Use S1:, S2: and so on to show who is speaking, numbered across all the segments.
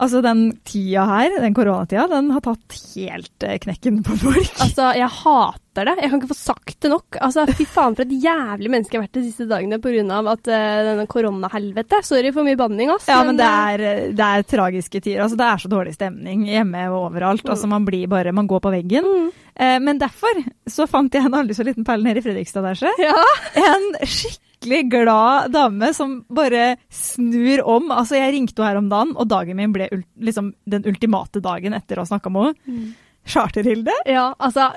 S1: Altså, den tida her, den koronatida, den har tatt helt eh, knekken på folk.
S2: Altså, jeg hater det. Jeg kan ikke få sagt det nok. Altså, Fy faen for et jævlig menneske jeg har vært de siste dagene pga. at uh, denne koronahelvete. Sorry for mye banning, ass.
S1: Ja, men det er, det er tragiske tider. Altså, det er så dårlig stemning hjemme og overalt.
S2: Mm.
S1: Altså, man blir bare Man går på veggen.
S2: Mm.
S1: Eh, men derfor så fant jeg en aldri så liten perle nede i Fredrikstad der, se.
S2: Ja.
S1: En skikkelig glad dame som bare snur om. Altså, jeg ringte henne her om dagen, og dagen min ble liksom den ultimate dagen etter å ha snakka med henne. Charterhilde?
S2: Ja, altså,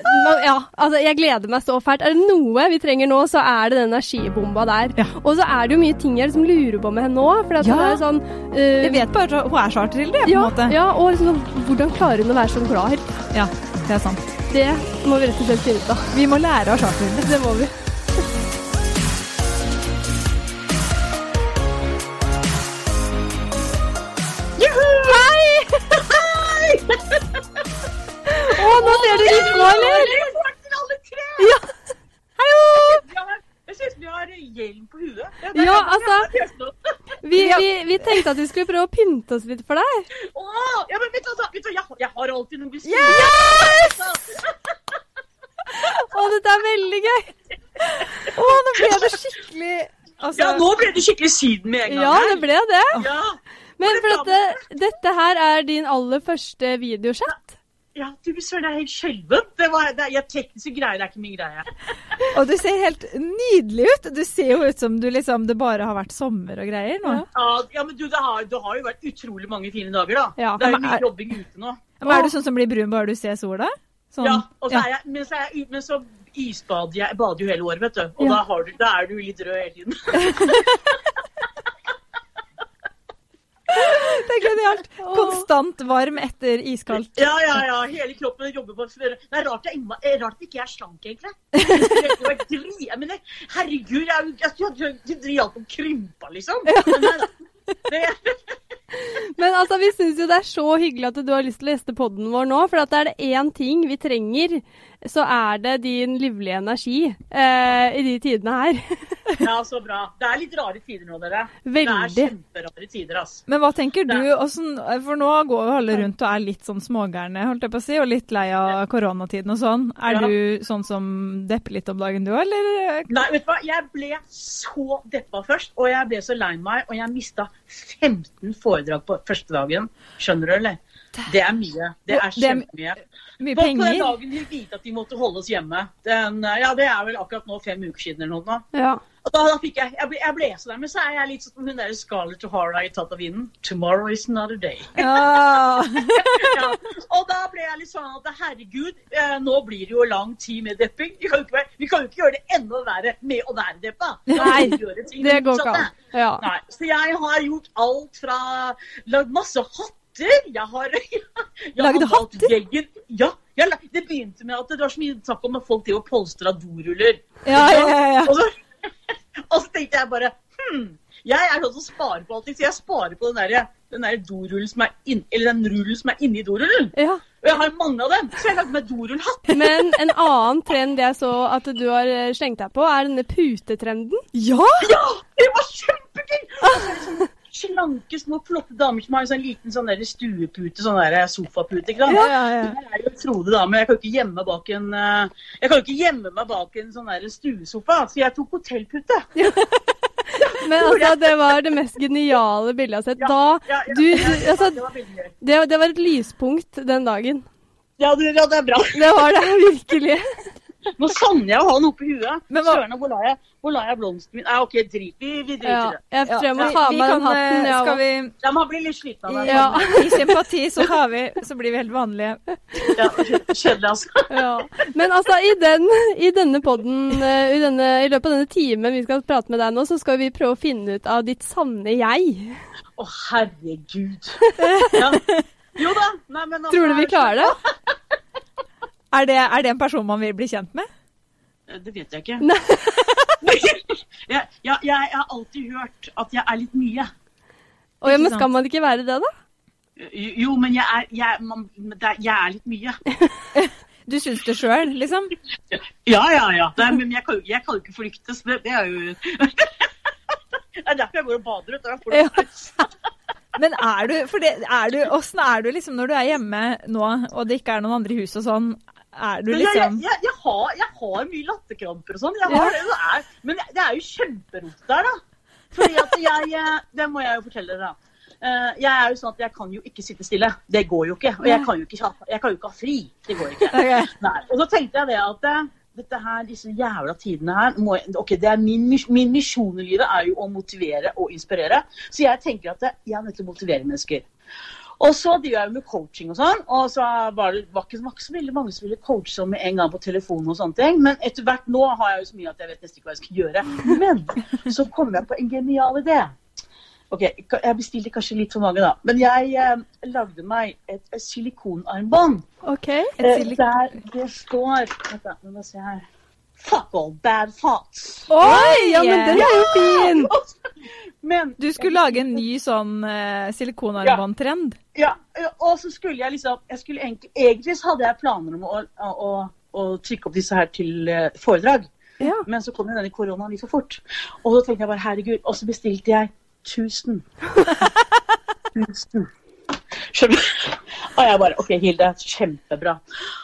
S2: ja, altså Jeg gleder meg så fælt. Er det noe vi trenger nå, så er det den energibomba der.
S1: Ja.
S2: Og så er det jo mye ting jeg liksom lurer på med henne nå. For at
S1: Ja.
S2: hun er sånn uh,
S1: Jeg vet bare at hun er charterhilde, på en
S2: ja,
S1: måte.
S2: ja, og liksom, hvordan klarer hun å være så glad?
S1: Ja, det er sant.
S2: Det må vi rett og slett finne ut av.
S1: Vi må lære av charterhilde.
S2: Det må vi. Å, nå ser du rykka, eller? Ja. Hallo!
S3: Jeg synes vi har hjelm på huet. Ja,
S2: Ja, altså-. Vi, vi, vi tenkte at vi skulle prøve å pynte oss litt for deg.
S3: Åh, ja, men vet du, altså, vet du, jeg, har- jeg har alltid noe å Yes!
S2: Å, dette er veldig gøy.
S1: Å, nå ble det skikkelig altså,
S3: Ja, nå ble det skikkelig syden med en gang.
S2: Ja, det ble det.
S3: Ja,
S2: Men for at det, dette her er din aller første videochat.
S3: ja du søren, jeg er helt skjelven. Det var, det, jeg, tekniske greier er ikke min greie.
S1: Og du ser helt nydelig ut. Du ser jo ut som du liksom, det bare har vært sommer og greier nå.
S2: Ja.
S3: Ja, men du, det har, det har jo vært utrolig mange fine dager, da.
S2: Ja.
S3: det er jo mye
S1: er-
S3: jobbing ute nå.
S1: Men er du sånn som blir brun bare du ser sola? Sånn,
S3: Ja, og så
S1: ja.
S3: er jeg, men så er jeg, men så isbader jeg, bader jo hele året, vet du. Og
S2: Ja.
S3: da, har du, da er du litt rød hele tiden.
S1: Det er genialt. Konstant varm etter iskaldt.
S3: Ja, ja, ja. Hele kroppen jobber på Det er rart, jeg, er rart ikke jeg er slank, egentlig. Jeg mener, herregud, jeg, jeg, jeg, jeg, jeg driver krympa, liksom. Men. Det,
S2: Men altså, vi syns jo det er så hyggelig at du har lyst til å gjeste podden vår nå. For at det er det én ting vi trenger, så er det din livlige energi eh, i de tidene her.
S3: ja, så bra. Det er litt rare tider nå, dere.
S2: Veldig.
S3: Det er kjemperare tider, altså.
S1: Men hva tenker du? Hvordan, for nå går jo alle rundt og er litt sånn smågærne, holdt jeg på å si, og litt lei av koronatiden og sånn. Er
S3: Ja.
S1: du sånn som depper litt om dagen du òg, eller?
S3: Nei, vet du hva? Jeg ble så deppa først, og jeg ble så lei meg, og jeg mista 15 foredrag på første dagen. Skjønner du, eller? Det er mye. Det er
S1: Det er
S3: kjempemye.
S1: Mye
S3: På, på den dagen de vite at de måtte holde oss hjemme. Den, ja, det er vel akkurat nå fem uker siden eller noe. nå.
S2: Ja.
S3: Og da, da fikk jeg, jeg ble, jeg ble så der, men så er jeg litt sånn som hun der Scarlett O'Hara i Tatt av vinden. Tomorrow is another day.
S1: Ja.
S3: ja. Og da ble jeg litt sånn at herregud, eh, nå blir det jo lang tid med depping. Vi kan jo ikke, vi ikke gjøre det enda verre med å være deppa.
S2: Nei,
S3: vi
S2: Det går ikke an. Ja.
S3: Nei, så jeg har gjort alt fra Lagd masse hatter. Jeg har, jeg har
S1: Lagde hatter?
S3: Ja, jeg, det begynte med at det var så mye snakk om at folk til å polstra doruller.
S1: Ja, ja, ja, ja.
S3: Og, så, og så tenkte jeg bare hm, jeg er sånn som sparer på allting, så jeg sparer på den der, den der dorullen som er inn, eller den rullen som er inni dorullen.
S2: ja.
S3: Og jeg har mange av dem, så jeg lagde meg dorullhatt.
S2: Men en annen trend jeg så at du har eh, slengt deg på, er denne putetrenden.
S1: Ja!
S3: Ja, det var kjempegøy! Og så er det sånne slanke, små, flotte damer som har en sånn liten sånn der stuepute, sånn der sofapute. ikke sant?
S1: Ja, ja, ja.
S3: Det er jo Frode dame, jeg kan jo ikke gjemme meg bak en eh, jeg kan jo ikke gjemme meg bak en sånn der stuesofa, så jeg tok hotellpute.
S2: Men altså, det var det mest geniale bildet jeg har sett. Da
S3: ja, ja,
S2: du, altså,
S3: det
S2: det, det var et lyspunkt den dagen.
S3: Ja, det, ja, det er bra.
S2: Det var det virkelig.
S3: Nå savner jeg å ha noe på huet.
S1: Men hva-
S3: Søren, hvor la jeg, hvor la jeg blomsten min? Nei, OK, drit. Vi, vi driter
S2: Ja,
S3: det.
S2: jeg tror jeg må
S1: vi-
S2: ta
S1: vi
S2: med den
S1: eh,
S2: hatten. Ja,
S1: Skal vi
S3: Ja, man blir litt sliten av det.
S2: Ja.
S1: I sympati så, har vi, så blir vi helt vanlige.
S3: Ja, Kjedelig, altså.
S2: Ja. Men altså, i, den, i denne podden, eh, i, denne, i løpet av denne timen vi skal prate med deg nå, så skal vi prøve å finne ut av ditt sanne jeg.
S3: Å, herregud. Ja. Jo da. Nei, men altså,
S2: Tror du vi klarer det?
S1: Er det, er det en person man vil bli kjent med?
S3: Det vet jeg ikke. Jeg, jeg, jeg har alltid hørt at jeg er litt mye.
S2: Å, ja, men skal man ikke være det, da?
S3: Jo, men jeg er, jeg, man, jeg er litt mye.
S1: Du syns det sjøl, liksom?
S3: Ja, ja, ja. Er, men jeg kan, jeg kan ikke flyktes. Det, det er jo Det er derfor jeg går og bader. Vet du. Det-
S1: Men er du, for det, er du, åssen er du liksom når du er hjemme nå, og det ikke er noen andre i huset og sånn? Er du
S3: liksom jeg, jeg, jeg, har, jeg har mye latterkramper og sånn. Ja. har det, det er, men det er jo kjemperot der, da. Fordi at jeg eh, Det må jeg jo fortelle dere, da. Eh, Jeg er jo sånn at jeg kan jo ikke sitte stille. Det går jo ikke. Og jeg kan jo ikke, ha- kan jo ikke ha fri. Det går ikke.
S1: Ok.
S3: Nei. Og så tenkte jeg det at eh, dette her, disse jævla tidene her jeg, ok, det er min, min misjon i livet er jo å motivere og inspirere. Så jeg tenker at jeg er nødt til å motivere mennesker. Og så driver jeg med coaching og sånn, og så var det var ikke, var ikke så veldig mange som ville coache sånn med en gang på telefonen og sånne ting. Men etter hvert nå har jeg jo så mye at jeg vet nesten ikke hva jeg skal gjøre. Men så kom jeg på en genial idé. Ok, Jeg bestilte kanskje litt for mange, da. Men jeg eh, lagde meg et, et silikonarmbånd.
S2: OK.
S1: et
S3: Eh. Der det står Vent, da. Må se her. Fuck all bad thoughts.
S2: Oi, ja, men den er jo fin!
S3: Men
S1: Du skulle lage en ny sånn eh, silikonarmbåndtrend?
S3: Ja, og så skulle jeg liksom jeg skulle egentlig, Egentlig så hadde jeg planer om å, å, å, å trykke opp disse her til eh, foredrag.
S2: Ja.
S3: Men så kom jo denne koronaen litt for fort. Og så tenkte jeg bare herregud. Og så bestilte jeg 1000. 1000. Skjønner du? Og jeg bare OK, Hilde, kjempebra.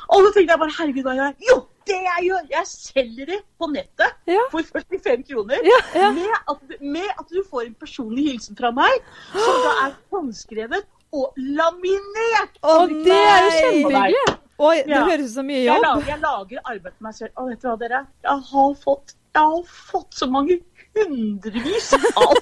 S3: Og så tenkte jeg bare herregud, hva gjør jeg? Jo, det jeg gjør! Jeg selger det på nettet
S2: Ja.
S3: for 45 kroner.
S2: Ja, ja.
S3: Med, at, med at du får en personlig hilsen fra meg, som da er håndskrevet og laminert.
S1: Å,
S2: Det er jo kjempehyggelig.
S1: Oi, det høres ut som mye
S3: Jeg
S1: jobb.
S3: lager, jeg lager arbeid til meg selv. Og vet du hva, dere? Jeg har fått, jeg har fått så mange hundrevis av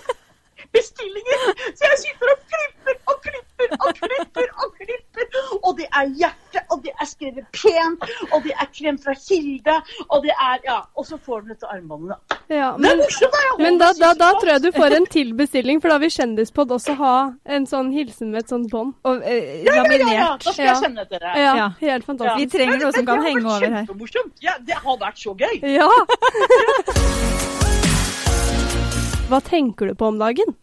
S3: bestillinger. Så jeg sitter og klipper og klipper og klipper og klipper. Og det er hjerte, og det er skrevet pent, og det er krem fra Kilde, og det er Ja. Og så får du dette armbåndet, da.
S2: Ja,
S3: Det er
S2: men,
S3: morsomt, da! jeg
S2: men da, da, da tror jeg du får en til bestilling, for da vil Kjendispod også ha en sånn hilsen med et sånt bånd.
S1: Og eh,
S3: Ja, ja, ja, ja. Da skal jeg sende etter deg.
S2: Ja,
S1: Ja.
S2: helt fantastisk.
S1: Vi trenger noe som kan henge over her.
S3: Ja, det har vært så gøy.
S2: Ja. Hva tenker du på om dagen?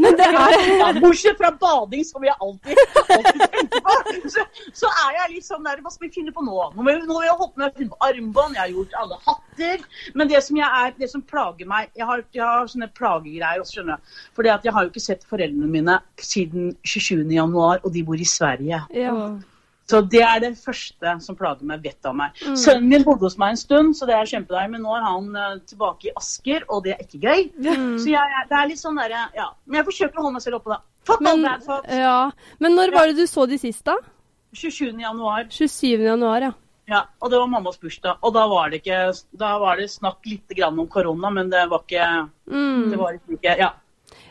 S2: Men det er
S3: Ja, bortsett fra bading, som jeg alltid, alltid tenker på, så, så er jeg litt sånn der Hva skal vi finne på nå? Nå har jeg, jeg holdt med å finne på armbånd, jeg har gjort alle hatter. Men det som, jeg er, det som plager meg Jeg har, jeg har sånne plagegreier også, skjønner du. For jeg har jo ikke sett foreldrene mine siden 27. januar, og de bor i Sverige.
S2: ja.
S3: Så det er det første som plager meg vettet av meg.
S2: Mm.
S3: Sønnen min bodde hos meg en stund, så det er kjempedeilig, men nå er han uh, tilbake i Asker, og det er ikke gøy.
S2: Mm.
S3: Så jeg, det er litt sånn derre Ja. Men jeg forsøker å holde meg selv oppe, da. Fuck all
S2: Men,
S3: bad thoughts.
S2: ja. Men når var det du så de sist, da?
S3: 27. januar.
S2: 27. januar, ja.
S3: Ja, og det var mammas bursdag. Og da var det ikke Da var det snakk litt grann om korona, men det var ikke
S2: Mm.
S3: Det var ikke Ja.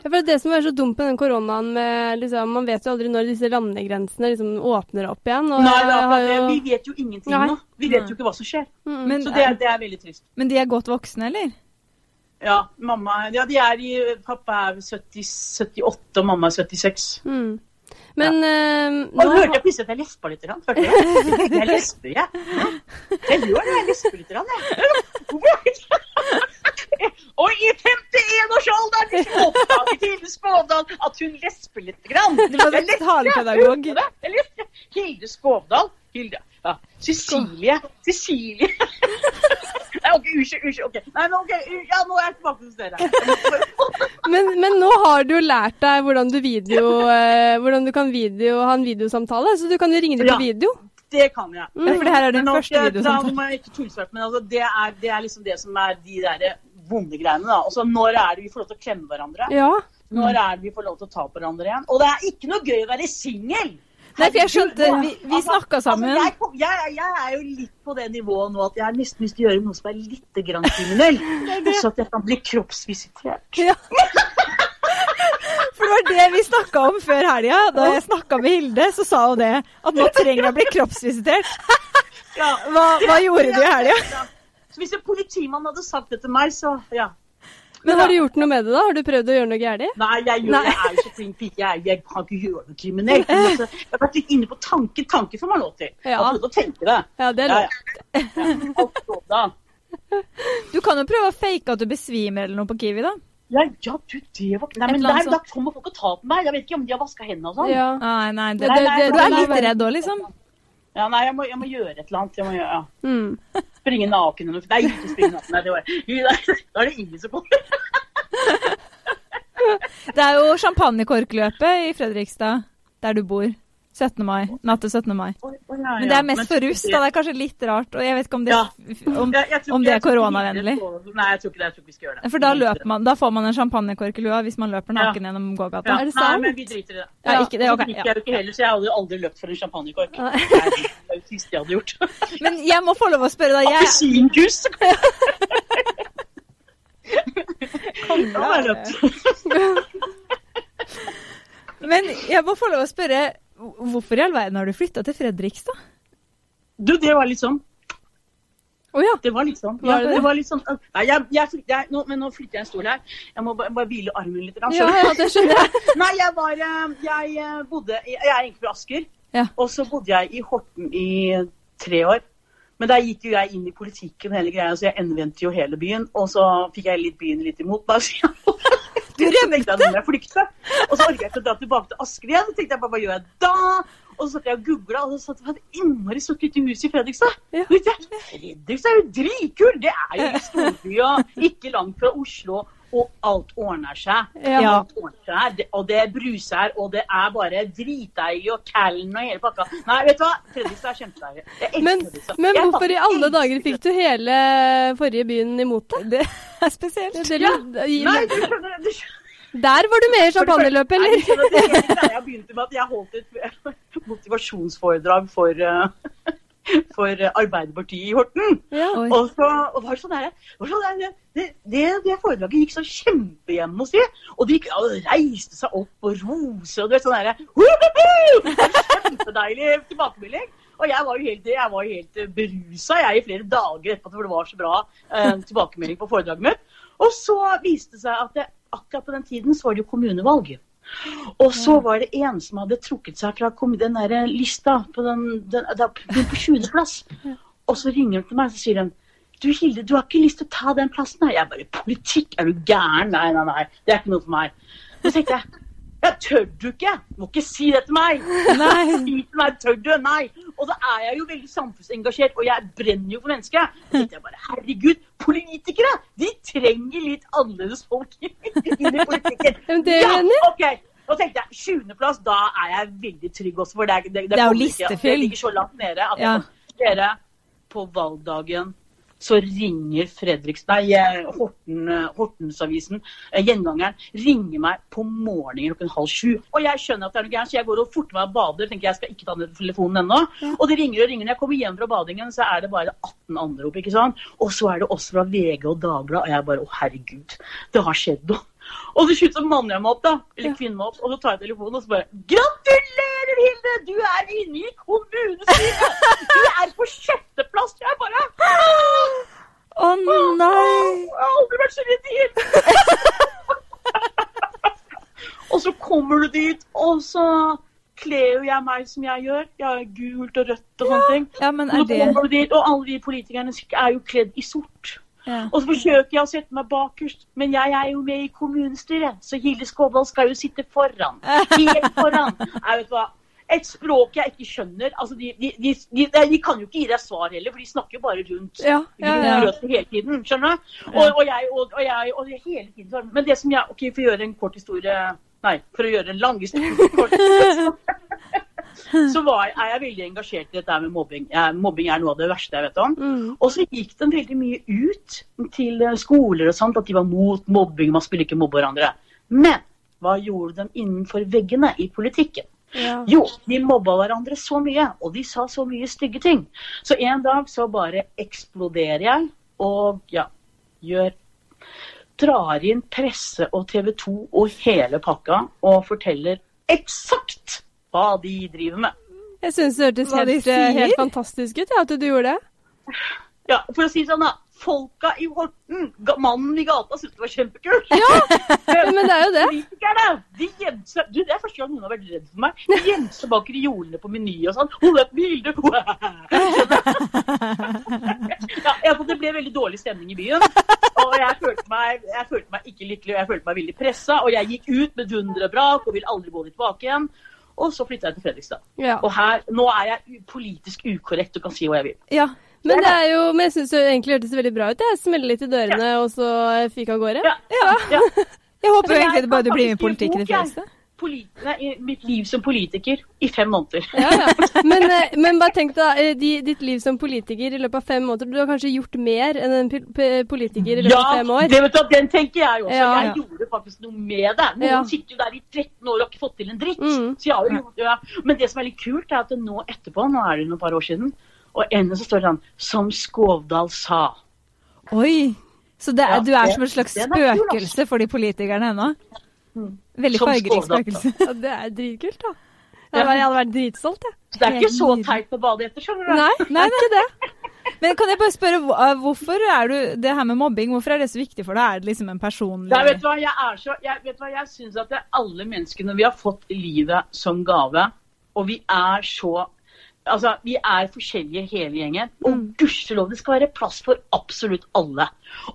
S2: Ja, for Det som er så dumt med den koronaen, med, liksom, man vet jo aldri når disse landegrensene liksom åpner opp igjen. Og
S3: Nei, da,
S2: har jo-
S3: vi vet jo ingenting
S2: Nei.
S3: nå. Vi vet jo ikke hva som skjer.
S2: Mm.
S1: Men,
S3: Så det, det er veldig trist.
S1: men de er godt voksne, eller?
S3: Ja, mamma Ja, de er i Pappa er 70, 78, og mamma er 76.
S2: Mm. Men ja.
S3: Og
S2: nå
S3: hørte jeg plutselig at jeg lespa litt? Hørte jeg? Jeg lesper, jeg. Jeg gjør det, jeg lesper litt. Jeg. Og i 51-årsalderen liksom oppdaget Hilde Skovdal at hun lesper litt. grann.
S1: Du var
S3: jeg det. Hilde Skovdal. Hilde. Ja. Cecilie. Cecilie. Nei, ok, unnskyld. unnskyld, ok. Nei, men ok, ja, Nå er jeg tilbake hos dere.
S2: Men, men nå har du lært deg hvordan du, video, eh, hvordan du kan video, ha en videosamtale, så du kan jo ringe dem
S3: Ja.
S2: på video.
S3: Det kan jeg.
S1: Ja, for det her er din
S3: Men
S1: første
S3: videosamtalen.
S1: videosamtale.
S3: Da må jeg ikke tullsverte, men altså, det, er, det er liksom det som er de der vonde greiene. da. Altså, Når er det vi får lov til å klemme hverandre?
S2: Ja.
S3: Når er det vi får lov til å ta på hverandre igjen? Og det er ikke noe gøy å være singel!
S1: Nei, for jeg skjønte Vi, vi
S3: altså,
S1: snakka sammen.
S3: Altså, jeg, jeg, jeg er jo litt på det nivået nå at jeg har nesten lyst til å gjøre noe som er litt grann kriminell. Så at jeg kan bli kroppsvisitert.
S2: ja.
S1: For det var det vi snakka om før helga. Da jeg snakka med Hilde, så sa hun det. At nå trenger jeg å bli kroppsvisitert. Hva, hva gjorde du i helga?
S3: Hvis en politimann hadde sagt det til meg, så ja.
S2: Men har du gjort noe med det, da? Har du prøvd å gjøre noe gærent?
S3: Nei, jeg, gjør,
S2: Nei.
S3: jeg er jo så flink pike. Jeg, jeg kan ikke gjøre noe kriminelt. Altså, jeg har vært litt inne på tanke. Tanke får man lov til.
S2: Ja.
S3: Jeg har prøvd å tenke det.
S2: Ja, det er lov.
S3: ja. Ja.
S1: Du kan jo prøve å fake at du besvimer eller noe på Kiwi, da.
S3: Ja, ja, du, det var Nei, men der, da kommer folk og tar på meg. Jeg vet ikke om de har vaska hendene og sånn.
S2: Ja.
S1: Nei, nei, Det-
S2: det- det-
S1: du er litt redd òg, liksom.
S3: Ja, nei, jeg må, jeg må gjøre et eller annet. Jeg må gjøre, ja.
S2: Mm.
S3: Springe naken eller. Nei, ikke springe naken. Nei, det var, da er det ingen som kommer.
S1: Det er jo champagnekorkløpet i Fredrikstad, der du bor. 17. mai. Natt til 17. mai. Men det er mest for russ, da. Det er kanskje litt rart. Og jeg vet ikke om det,
S3: Ja.
S1: om,
S3: Jeg- jeg
S1: om det er koronavennlig.
S3: Nei, jeg tror ikke det. Jeg tror ikke vi skal gjøre det.
S1: For da løper man, da får man en champagnekork i lua hvis man løper naken gjennom gågata.
S3: Ja,
S2: Er det sant?
S3: Nei, men vi driter i det.
S1: Ja, ikke det,
S3: okay.
S1: ok. Ja.
S3: jeg jo ikke heller, så jeg hadde jo aldri løpt for en champagnekork. Det er det siste jeg hadde gjort.
S1: Men jeg må få lov å spørre, da. Jeg,
S3: har løpt.
S1: men jeg må få lov å spørre, hvorfor i all verden har du flytta til Fredrikstad?
S3: Du, det var litt sånn.
S2: Å ja.
S3: Det var litt sånn.
S2: Var
S3: Ja,
S2: det det?
S3: det var litt sånn. Nei, jeg, jeg, jeg, nå, men nå flytter jeg en stol her. Jeg må bare, bare hvile armen litt. grann,
S2: Ja, ja, det skjønner jeg.
S3: Nei, jeg var eh, Jeg eh, bodde Jeg er egentlig fra Asker.
S1: Ja.
S3: Og så bodde jeg i Horten i tre år. Men der gikk jo jeg inn i politikken hele greia, så jeg endevendte jo hele byen. Og så fikk jeg litt byen litt imot meg.
S1: Du
S3: så jeg jeg flykte. Og så orket jeg ikke å dra tilbake til Asker igjen. Så tenkte jeg bare hva gjør jeg da? Og så satt jeg og googla, og så satt jeg et innmari så lite hus i Fredrikstad.
S2: Ja.
S3: Fredrikstad er jo dritkult! Det er jo i storby og ikke langt fra Oslo. Og alt ordner seg.
S2: Ja.
S3: Alt ordner seg, det- og det bruser, og det er bare dritdeilig, og Callen og hele pakka. Nei, vet du hva? Fredrikstad er kjempedeilig. Jeg elsker
S2: Men, men hvorfor i alle dager fikk du hele forrige byen imot deg?
S1: Det er spesielt.
S2: Det-
S3: Ja. Nei, du skjønner, du skjønner.
S2: Der var du med i champagneløpet, eller?
S3: Nei, det hele greia begynte med at jeg holdt et motivasjonsforedrag for, eh, for Arbeiderpartiet i Horten.
S2: Ja.
S3: Og, så, og var sånn der, var sånn der, det, det, det foredraget gikk så kjempehjem hos si. Og de gikk, og reiste seg opp og roser og du vet sånn derre Kjempedeilig tilbakemelding. Og jeg var jo helt, jeg var helt berusa i flere dager etterpå, for det var så bra eh, tilbakemelding på foredraget mitt. Og så viste det seg at det, akkurat på den tiden så var det jo kommunevalg. Og så var det en som hadde trukket seg fra den der lista på den, den, er på 20. plass. Og så ringer hun til meg og sier hun, du Hilde, du har ikke lyst til å ta den plassen her? Jeg bare, politikk, er du gæren? Nei, nei, nei, det er ikke noe for meg. Så tenkte jeg, jeg tør du ikke? Du må ikke si det til meg.
S1: Nei.
S3: Si til meg, tør du? Nei. Og da er jeg jo veldig samfunnsengasjert, og jeg brenner jo for mennesket. Så tenkte jeg bare, herregud, politikere, de trenger litt annerledes folk inn i politikken.
S2: Det
S3: ja, ok. Og tenkte jeg, 20. plass, da er jeg veldig trygg også, for det, er- det,
S1: Det er jo
S3: er jo
S1: listefyll.
S3: Det ligger så langt nede at
S1: Ja.
S3: dere, på valgdagen så ringer Fredriks, nei, Horten, Hortensavisen, eh, Gjengangeren, ringer meg på morgenen klokken halv sju. Og jeg skjønner at det er noe gærent, så jeg går og forter meg og bader. tenker jeg skal ikke ta ned telefonen ennå. Og det ringer og ringer. Når jeg kommer hjem fra badingen, så er det bare 18 anrop. ikke sant? Og så er det også fra VG og Dagbladet. Og jeg bare å herregud, det har skjedd noe. Og så slutt så manner jeg meg opp, da. Eller kvinner meg opp. Og så tar jeg telefonen og så bare Gratulerer, Hilde! Du er inne i kommunestyret! Du er på sjetteplass! Jeg bare
S1: Å nei!
S3: Jeg har aldri vært så redd i hele Og så kommer du dit, og så kler jo jeg meg som jeg gjør. Jeg er gult og rødt og sånne ting.
S1: Ja, men er det
S3: kommer du dit, og alle de politikerne er jo kledd i sort.
S1: Ja.
S3: Og så forsøker jeg å sette meg bakerst, men jeg er jo med i kommunestyret, så Hilde Skåvold skal jo sitte foran. Helt foran. Jeg vet hva. Et språk jeg ikke skjønner. Altså, de, de, de, de, kan jo ikke gi deg svar heller, for de snakker jo bare rundt
S2: Ja, ja, ja.
S3: hele tiden. Skjønner du? Og, og, jeg, og, og, jeg, og hele tiden sånn. Men det som jeg OK, for å gjøre en kort historie Nei, for å gjøre en lang historie kort. Så var, er jeg veldig engasjert i dette med mobbing. Mobbing er noe av det verste jeg vet om.
S2: Mm.
S3: Og så gikk den veldig mye ut til eh, skoler og sånt, at de var mot mobbing, man skulle ikke mobbe hverandre. Men hva gjorde de innenfor veggene i politikken?
S2: Ja.
S3: Jo, de mobba hverandre så mye, og de sa så mye stygge ting. Så en dag så bare eksploderer jeg, og ja, gjør Drar inn presse og TV 2 og hele pakka, og forteller eksakt hva de driver med.
S2: Jeg syns det hørtes helt, eh, helt fantastisk ut, ja, at du gjorde det.
S3: Ja, for å si det sånn, da. Folka i Horten, mannen i gata, syntes det var kjempekult.
S2: Ja, men det er jo det.
S3: Politikerne, de gjemte Du, Det er første gang noen har vært redd for meg. De gjemte seg bak reolene på Meny og sånn. Hold et bilde! Ja, ja, det ble veldig dårlig stemning i byen. Og jeg følte meg, jeg følte meg ikke lykkelig, og jeg følte meg veldig pressa. Og jeg gikk ut med dunder og brak og vil aldri gå tilbake igjen. Og så flytta jeg til Fredrikstad.
S2: Ja.
S3: Og her, nå er jeg politisk ukorrekt og kan si hva jeg vil.
S1: Ja.
S2: Men det er jo, men jeg syns det egentlig hørtes veldig bra ut. Jeg smeller litt i dørene, og så fikk av gårde.
S3: Ja, ja.
S1: Jeg håper jo egentlig bare du blir med i politikken i
S3: Fredrikstad. Nei, mitt liv som politiker i fem måneder.
S2: Ja, ja. Men, eh, men bare tenk deg, da, eh, ditt liv som politiker i løpet av fem måneder. Du har kanskje gjort mer enn en politiker i løpet av fem år.
S3: det vet du, den tenker jeg også.
S2: Ja.
S3: Jeg gjorde faktisk noe med det. Noen
S2: Ja.
S3: sitter jo der i 13 år og har ikke fått til en dritt.
S2: Mm.
S3: Så jeg har jo gjort ja. Men det som er litt kult, er at nå etterpå, nå er det noen par år siden, og ennå så står det sånn Som Skovdal sa.
S1: Oi! Så det er,
S3: Ja,
S1: du er
S3: det-
S1: som et slags
S3: ass.
S1: spøkelse for de politikerne ennå?
S3: Mm.
S1: Veldig fargerik spøkelse.
S2: Ja, det er dritkult, da. Jeg hadde, jeg hadde vært dritstolt, jeg.
S3: Så det er ikke så teit å bade etter, skjønner du.
S2: Nei, det er ikke det.
S1: Men kan jeg bare spørre, eh, hvorfor er du det her med mobbing, hvorfor er det så viktig for deg? Er det liksom en personlig
S3: Nei, vet du hva, jeg er så Jeg, vet du hva, jeg syns at det er alle menneskene vi har fått livet som gave, og vi er så Altså, vi er forskjellige hele gjengen, og
S2: Mm.
S3: gudskjelov, det skal være plass for absolutt alle.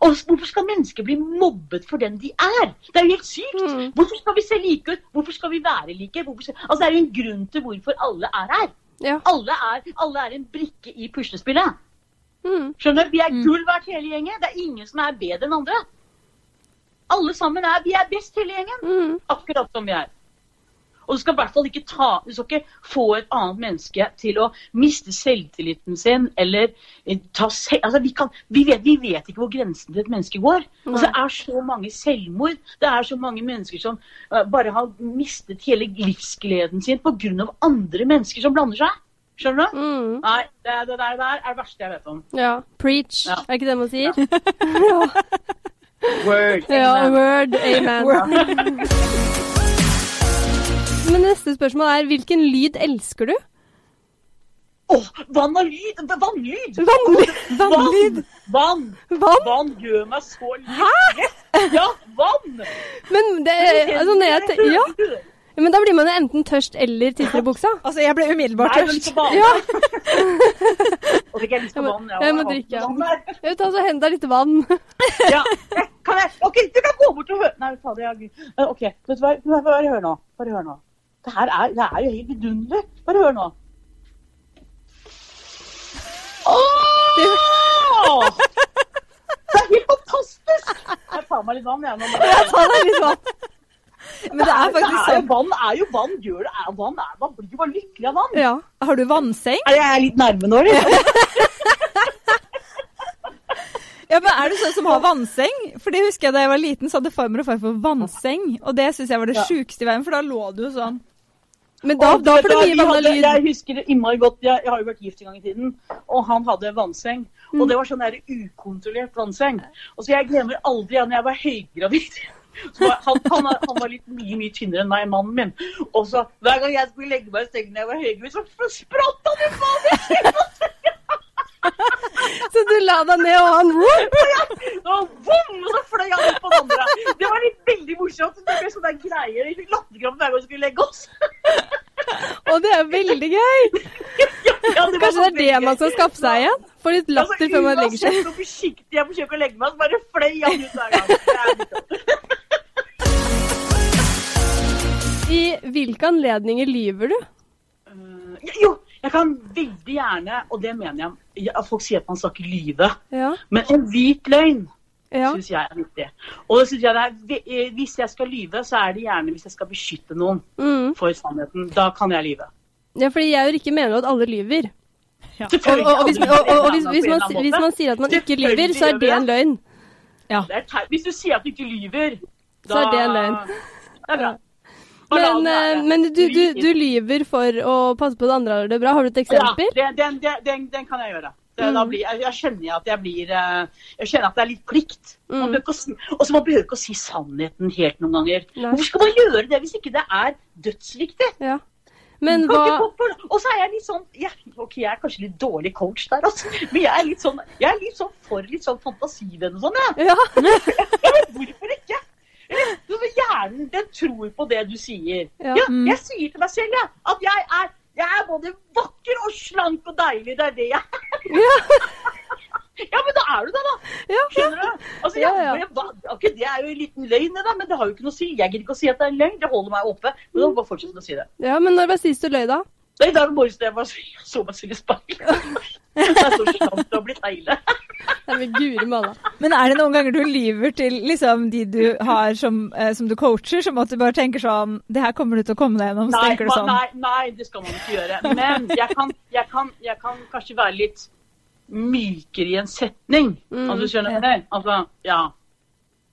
S3: Og hvorfor skal mennesker bli mobbet for den de er? Det er jo helt sykt!
S2: Mm.
S3: Hvorfor skal vi se like ut? Hvorfor skal vi være like? Skal... Altså, det er jo en grunn til hvorfor alle er her.
S2: Ja.
S3: Alle er, alle er en brikke i puslespillet.
S2: Mm.
S3: Skjønner? Vi er
S1: Mm.
S3: gull verdt hele gjengen. Det er ingen som er bedre enn andre. Alle sammen er Vi er best hele gjengen.
S2: Mm.
S3: Akkurat som vi er. Og du skal i hvert fall ikke ta Du skal ikke få et annet menneske til å miste selvtilliten sin eller eh, ta selv... Altså, vi, kan, vi, vet, vi vet ikke hvor grensen til et menneske går. Altså, det er så mange selvmord. Det er så mange mennesker som uh, bare har mistet hele livsgleden sin pga. andre mennesker som blander seg. Skjønner du?
S2: Mm.
S3: Nei, det, det der, der er det verste jeg vet om.
S2: Ja. Preach.
S3: Ja.
S2: Er ikke det man sier?
S3: Word.
S2: Ja,
S3: Amen.
S2: word. Men neste spørsmål er hvilken lyd elsker du?
S3: Åh, vann og lyd! Vannlyd!
S2: Vannlyd.
S1: Vann,
S3: Vann!
S2: Vann?
S3: Vann gjør meg så lykkelig! Ja, vann!
S2: Men det, altså, når jeg ja, men da blir man jo enten tørst eller tisser i buksa.
S1: Altså, jeg ble umiddelbart
S3: Nei, men
S1: tørst.
S3: så vann.
S2: Ja.
S3: Og fikk jeg lyst på vann.
S2: jeg må drikke, ja. Jeg vil ta så hente deg litt vann.
S3: Ja. Kan jeg? OK, du kan gå bort og høre Nei, fader, jeg OK, vet du hva? Bare hør nå. Bare hør nå. Det her er, det er jo helt vidunderlig. Bare hør nå. Åh! Det er helt fantastisk! Jeg tar meg litt vann, jeg. nå.
S2: tar meg litt vann.
S1: Men det er faktisk
S3: er
S1: sånn.
S3: vann er jo vann. Gjør det er vann. Er, man blir jo bare lykkelig av vann.
S2: Ja.
S1: Har du vannseng?
S3: Jeg Er litt nærme nå, eller?
S1: Ja, men Er du sånn som har vannseng? For det husker jeg Da jeg var liten, så hadde farmor og farfar vannseng. Og det syns jeg var det sjukeste i verden, for da lå du sånn.
S2: Men da, da får du mye vann og lyd.
S3: Jeg husker innmari godt. Jeg, jeg har jo vært gift en gang i tiden, og han hadde vannseng.
S2: Mm.
S3: Og det var sånn der ukontrollert vannseng. Og så jeg glemmer aldri når jeg var høygravid. Så var, han, han, han var litt mye mye tynnere enn meg, mannen min. Og så hver gang jeg skulle legge meg i sengen når jeg var høygravid, så spratt han i vannet!
S2: Så du la deg ned, og han
S3: Og bom! Og så fløy han opp på den andre. Det var litt veldig morsomt. Det ble sånne greier. Vi fikk latterkrampe hver gang vi skulle legge oss.
S2: Og det er veldig gøy!
S3: Ja, det
S2: Kanskje det
S3: sånn
S2: er det man skal skaffe seg igjen? Få litt latter før man legger seg.
S3: Uansett hvor forsiktig jeg forsøker å legge meg, så bare fløy han ut hver gang. Sånn.
S2: I hvilke anledninger lyver du?
S3: Uh, jo, jeg kan veldig gjerne, og det mener jeg, ja, folk sier at man skal ikke lyve,
S2: Ja.
S3: men en hvit løgn
S2: ja.
S3: syns jeg er viktig. Og det synes jeg det er, eh, hvis jeg skal lyve, så er det gjerne hvis jeg skal beskytte noen
S2: Mm.
S3: for sannheten. Da kan jeg lyve.
S2: ja, fordi jeg og Rikke mener at alle lyver. Og, og, og, hvis, og, hvis, hvis, man, hvis man sier at man ikke lyver, så er det en løgn.
S3: Det er. Hvis du sier at du ikke lyver,
S2: Så er det en løgn.
S3: Det er bra.
S2: Men, eh, men du, du, du lyver for å passe på at andre har det bra. Har du et eksempel?
S3: Ja, den, den, den, den kan jeg gjøre.
S2: Mm.
S3: blir, jeg, jeg kjenner at jeg blir eh, Jeg kjenner at det er litt plikt.
S2: Mm.
S3: Og så man behøver ikke å si sannheten helt noen ganger.
S2: Nei.
S3: Hvorfor skal man gjøre det hvis ikke det er dødsviktig?
S2: Ja. Men hva
S3: Og så er jeg litt sånn jeg, Ok, jeg er kanskje litt dårlig coach der, altså. Men jeg er litt sånn, jeg er litt sånn for litt sånn fantasivenn og sånn, jeg.
S2: Ja.
S3: Ja, hvorfor ikke? Eller, Hjernen den tror på det du sier.
S2: Ja.
S3: Ja,
S1: Mm.
S3: jeg sier til meg selv ja, at jeg er, jeg er både vakker og slank og deilig. Det er det jeg er. Ja, men da er du det, da.
S2: Ja.
S3: Skjønner du? Altså, jeg,
S2: ja.
S3: hva- det er jo en liten løgn, da, men det har jo ikke noe å si. Jeg gidder ikke å si at det er en løgn. Det holder meg oppe. Men da bare fortsette å si det.
S2: ja, men når var sist du løy, da?
S3: Det er i dag morges da jeg bare så meg selv i speilet. Jeg er så og blitt heile.
S2: Nei, men guri malla.
S1: Men er det noen ganger du lyver til liksom, de du har som, eh, som du coacher, som at du bare tenker sånn Det her kommer du til å komme deg gjennom. Så
S3: Nei,
S1: tenker du sånn.
S3: nei, nei, det skal man ikke gjøre. Men jeg kan, jeg kan, jeg kan kanskje være litt mykere i en setning.
S2: Mm,
S3: altså, skjønner du Ja. Altså, ja.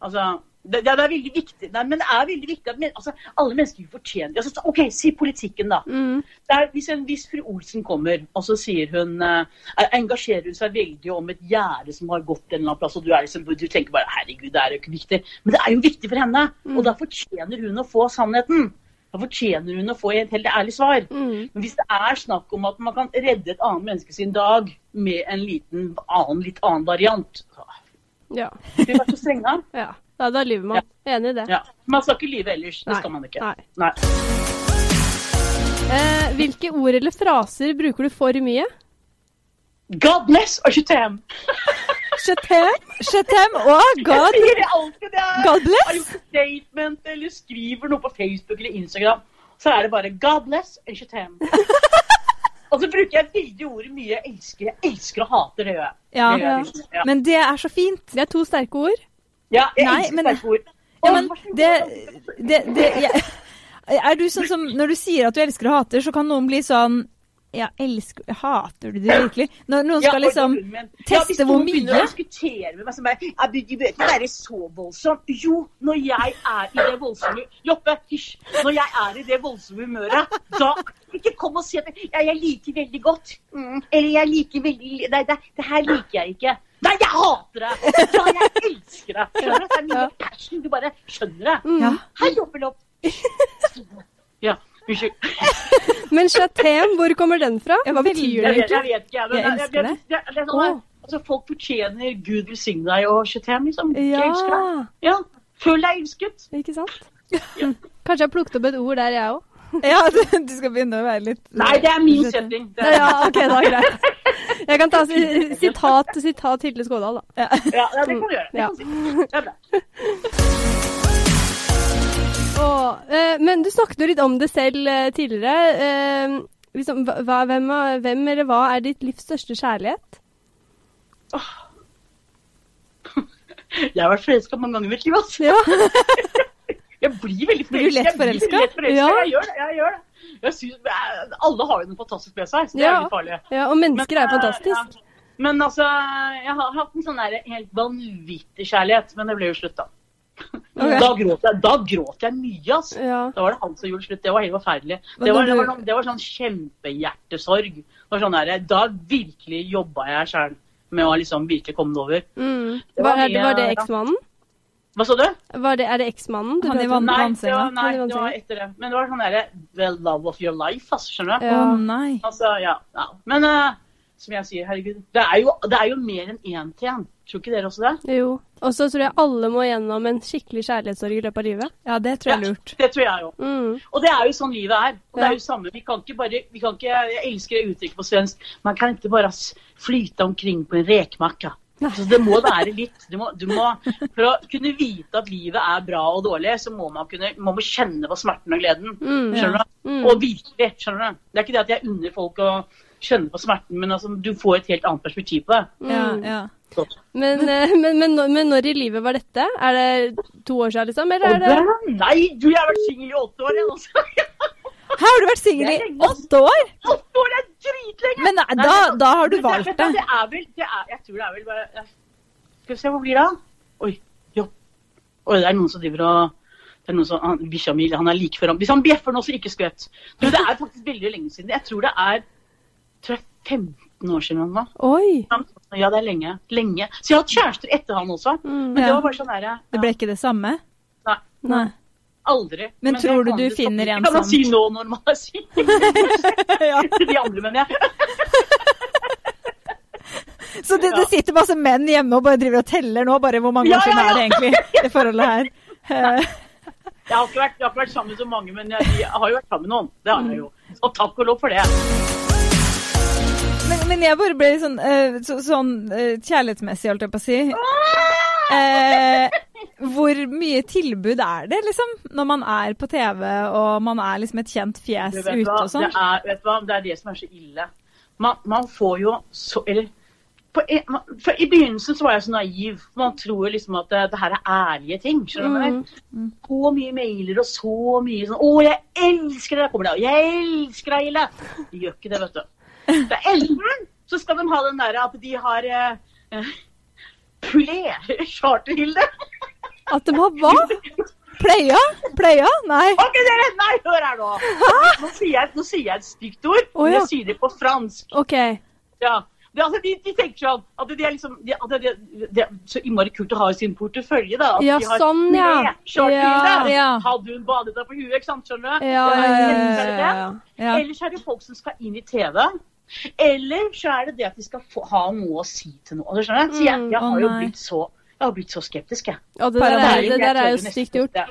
S3: Altså, det, det er veldig viktig. Nei, men det er veldig viktig at men, altså, alle mennesker fortjener altså, OK, si politikken, da.
S2: Mm.
S3: Det er, hvis, en, hvis fru Olsen kommer, og så sier hun eh, engasjerer hun seg veldig om et gjerde som har gått en eller annen plass, og du, er liksom, du tenker bare herregud, det er jo ikke viktig. Men det er jo viktig for henne, og da fortjener hun å få sannheten. Da fortjener hun å få et helt ærlig svar.
S2: Mm.
S3: Men hvis det er snakk om at man kan redde et annet menneske sin dag med en liten annen, litt annen variant
S2: Ja.
S3: Vi være så strenge?
S2: ja. Ja, da lyver man. Enig i det.
S3: Ja. Man skal ikke lyve ellers. Det
S2: Nei.
S3: skal man ikke.
S2: Nei.
S3: Nei.
S2: Eh, hvilke ord eller fraser bruker du for mye?
S3: God bless og chetem.
S1: Chetem og God,
S3: Jeg sier alltid. Det er,
S1: God bless.
S3: har gjort statement eller skriver noe på Facebook eller Instagram, så er det bare God bless and chetem. Og så bruker jeg veldig ordet mye. Jeg elsker, jeg elsker og hater det. gjør jeg.
S1: Ja.
S3: Det gjør jeg ja.
S1: Men det er så fint.
S2: Det er to sterke ord.
S3: Ja, jeg
S1: Nei,
S3: elsker
S1: men-
S3: sterke ord.
S1: Ja, men
S3: så
S1: det, det, det jeg, Er du sånn som Når du sier at du elsker og hater, så kan noen bli sånn Ja, elsker Hater du det virkelig? Når noen skal
S3: ja,
S1: liksom teste
S3: hvor mye
S1: hvis
S3: noen begynner å diskutere med meg som bare Du bør ikke være så voldsom. Jo, når jeg er i det voldsomme Joppe, hysj. Når jeg er i det voldsomme humøret, da Ikke kom og si at ja, jeg liker veldig godt. Mm, eller jeg liker veldig Nei, det, det her liker jeg ikke. Nei, jeg hater det! Ja, jeg elsker det! Skjønner du? Det er mye passion. Du bare skjønner det.
S2: Mm.
S1: Ja.
S3: Hei, jobbelopp. Ja, unnskyld.
S2: Men chatem, hvor kommer den fra? Hva betyr det
S3: egentlig? jeg vet ikke. Jeg,
S1: Jeg
S3: jeg-
S1: elsker det.
S3: det. det, det sånn altså, folk fortjener Gud velsigne deg og chatem, liksom. Jeg elsker deg. Ja. Føl deg elsket.
S2: ikke sant? Kanskje jeg har plukket opp et ord der, jeg òg.
S1: Ja, du, du skal begynne å være litt
S3: Nei, det er min setting. Det er,
S2: Ja, ok, da greit. Jeg kan ta si- sitat, sitat Hilde Skådal, da.
S3: ja, ja, det kan du gjøre. Det,
S2: Ja.
S3: kan du si. det er bra.
S2: Og, eh, men du snakket jo litt om det selv eh, tidligere. Eh, liksom, hva- hvem, hvem eller hva er ditt livs største kjærlighet?
S3: Jeg har vært forelska mange ganger i mitt liv. Altså.
S2: Ja.
S3: Jeg blir veldig
S1: Blir du lett forelsket.
S2: Ja.
S3: Jeg gjør det. jeg gjør det. Synes, alle har jo noe fantastisk med seg, så det
S2: Ja.
S3: er litt farlig.
S2: ja, og mennesker er
S3: Men, eh,
S2: fantastisk.
S3: ja. Men altså, jeg har hatt en sånn der helt vanvittig kjærlighet, men det ble jo slutt, da.
S1: Okay.
S3: Da, gråt jeg, da gråt jeg mye, altså.
S2: Ja.
S3: Da var det han som gjorde slutt. Det var helt forferdelig. Det var, det var, det var sånn kjempehjertesorg. Det var sånn der, da virkelig jobba jeg sjæl med å liksom virkelig komme det over.
S2: Mm. Var, er det, var det eksmannen?
S3: Hva sa du?
S2: Var det, er det eksmannen du
S1: Han i
S2: prater om?
S3: Nei, det var, nei,
S2: Han
S3: det var etter det. Men det var sånn derre The love of your life, altså. Skjønner du?
S2: Ja.
S1: nei.
S3: Altså, ja, ja. Men uh, som jeg sier, herregud, det er jo, det er jo mer enn én til én. Tror ikke dere også det?
S2: Jo. Og så tror jeg alle må gjennom en skikkelig kjærlighetssorg i løpet av livet.
S1: Ja, det tror jeg er lurt.
S3: Det tror jeg òg.
S2: Mm.
S3: Og det er jo sånn livet er. Og det er jo samme. Vi kan ikke bare vi kan ikke, Jeg elsker det uttrykket på svensk. Man kan ikke bare flyte omkring på en rekmakke. Altså, det må være litt du må, du må, For å kunne vite at livet er bra og dårlig, så må man kunne man må kjenne på smerten og gleden.
S2: Mm.
S3: Skjønner du?
S2: Mm.
S3: Og virkelig. skjønner du? Det er ikke det at jeg unner folk å kjenne på smerten, men altså, du får et helt annet perspektiv på det.
S1: Ja,
S2: Mm.
S1: ja.
S2: Men, eh, men, men, når- men når i livet var dette? Er det to år siden, liksom? Eller er det
S3: det, nei, du, jeg har vært singel i åtte år. Jeg, altså.
S1: Her har du vært singel i
S3: Det
S1: åtte år!
S3: Åtte år er dritlenge!
S1: Men da,
S3: men-
S1: da har du
S3: det-
S1: valgt det.
S3: Det er vel det er, Jeg tror det er vel bare Skal vi se, hvor blir det av? Oi, jo. Oi, det er noen som driver og det er noen som, han, Bikkja mi han er like før ham. Hvis han bjeffer nå, så ikke skvett. Du, det er faktisk veldig lenge siden. Jeg tror det er tror jeg 15 år siden. nå.
S2: Oi!
S3: Ja, det er lenge. Lenge. Så jeg har hatt kjærester etter han også.
S2: Mm.
S3: Men det var bare sånn der,
S1: Det ble ikke det samme?
S3: Nei.
S1: Nei.
S3: Aldri.
S1: Men
S3: men
S1: tror du du finner en
S3: Det kan man si nå når man er syk? De andre, mener jeg.
S1: Så det, det sitter masse menn hjemme og bare driver og teller nå, bare hvor mange år siden er det egentlig, det forholdet her.
S3: Jeg har, vært, jeg har ikke vært sammen med så mange, men jeg, jeg har jo vært sammen med noen. Det har jeg jo. Og takk og lov for det.
S1: Men, men jeg bare ble sånn, eh, så, sånn eh, kjærlighetsmessig, holdt jeg på å si. Eh, hvor mye tilbud er det, liksom? Når man er på TV og man er liksom et kjent fjes ute og sånn?
S3: Vet du hva, det er det som er så ille. Man, man får jo så Eller på man, for I begynnelsen så var jeg så naiv. Man tror liksom at det, det her er ærlige ting. skjønner du?
S2: Mm.
S3: Så mye mailer og så mye sånn 'Å, jeg elsker deg!' kommer det. 'Jeg elsker deg, Ille!' De gjør ikke det, vet du. Det er enten så skal de ha den derre at de har eh, pulerer Pulé-charterhilde.
S2: At de har hva?
S1: Pleia? Pleia? Nei.
S3: Ok, dere! Nei, hør her nå! Nå sier jeg, nå sier jeg et stygt ord,
S2: Å,
S3: men jeg sier det på fransk.
S2: OK.
S3: Ja. Det, altså, de, de tenker sånn at det er liksom de, at det, det, det så innmari kult å ha i sin portefølje. da. At
S2: Ja,
S3: de har
S2: sånn, ja.
S1: Ja, ja.
S3: Hadde hun badet deg på huet, ikke sant? Skjønner du?
S2: Ja, ja, ja, ja, ja, ja.
S1: Ja.
S3: Ellers er det folk som skal inn i TV. Eller så er det det at de skal få, ha noe å si til noe. Du? Så jeg,
S2: Mm,
S3: jeg har jo blitt så, jeg har blitt så skeptisk, jeg.
S2: Ja, det der er, det der er jo
S3: Jeg
S2: stygt gjort.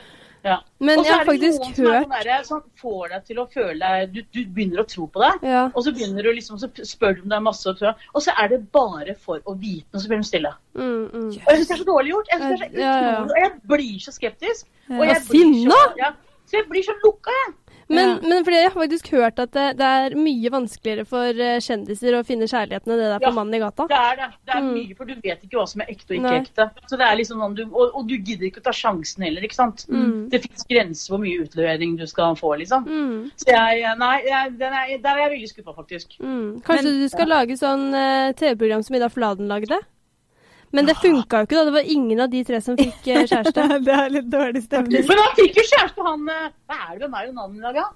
S3: Ja.
S2: Men
S3: Og så er det noen som
S2: hørt
S3: sånn som får deg til å føle deg du, du begynner å tro på det.
S2: Ja.
S3: Og så begynner du liksom, så spør du om det er masse og så er det bare for å vite noe, så blir de stille.
S2: Mm, mm.
S3: Og jeg syns det er så dårlig gjort. Jeg, jeg, og jeg blir så skeptisk. Og jeg blir? Så, ja, så jeg blir så lukka, jeg.
S2: Men,
S1: Ja.
S2: men fordi jeg har faktisk hørt at det, det er mye vanskeligere for eh, kjendiser å finne kjærligheten enn det der er for
S3: Ja.
S2: mannen i gata.
S3: Det er det. Det er
S2: Mm.
S3: mye, for du vet ikke hva som er ekte og ikke
S2: Nei.
S3: ekte. Så det er liksom sånn, du, og, og du gidder ikke å ta sjansen heller, ikke sant.
S2: Mm.
S3: Det fins grenser hvor mye utlevering du skal få, liksom.
S2: Mm,
S3: Så jeg, nei, jeg, den er, der er jeg veldig skuffa, faktisk.
S2: mm. Kanskje
S1: Men-
S2: du skal lage sånn eh, TV-program som Ida Fladen lagde? Men det funka jo ikke, da. Det var ingen av de tre som fikk eh, kjæreste.
S1: det er litt dårlig stemning.
S3: Men han fikk jo kjæreste, han eh, Hva er det med er jo navnet i dag, da?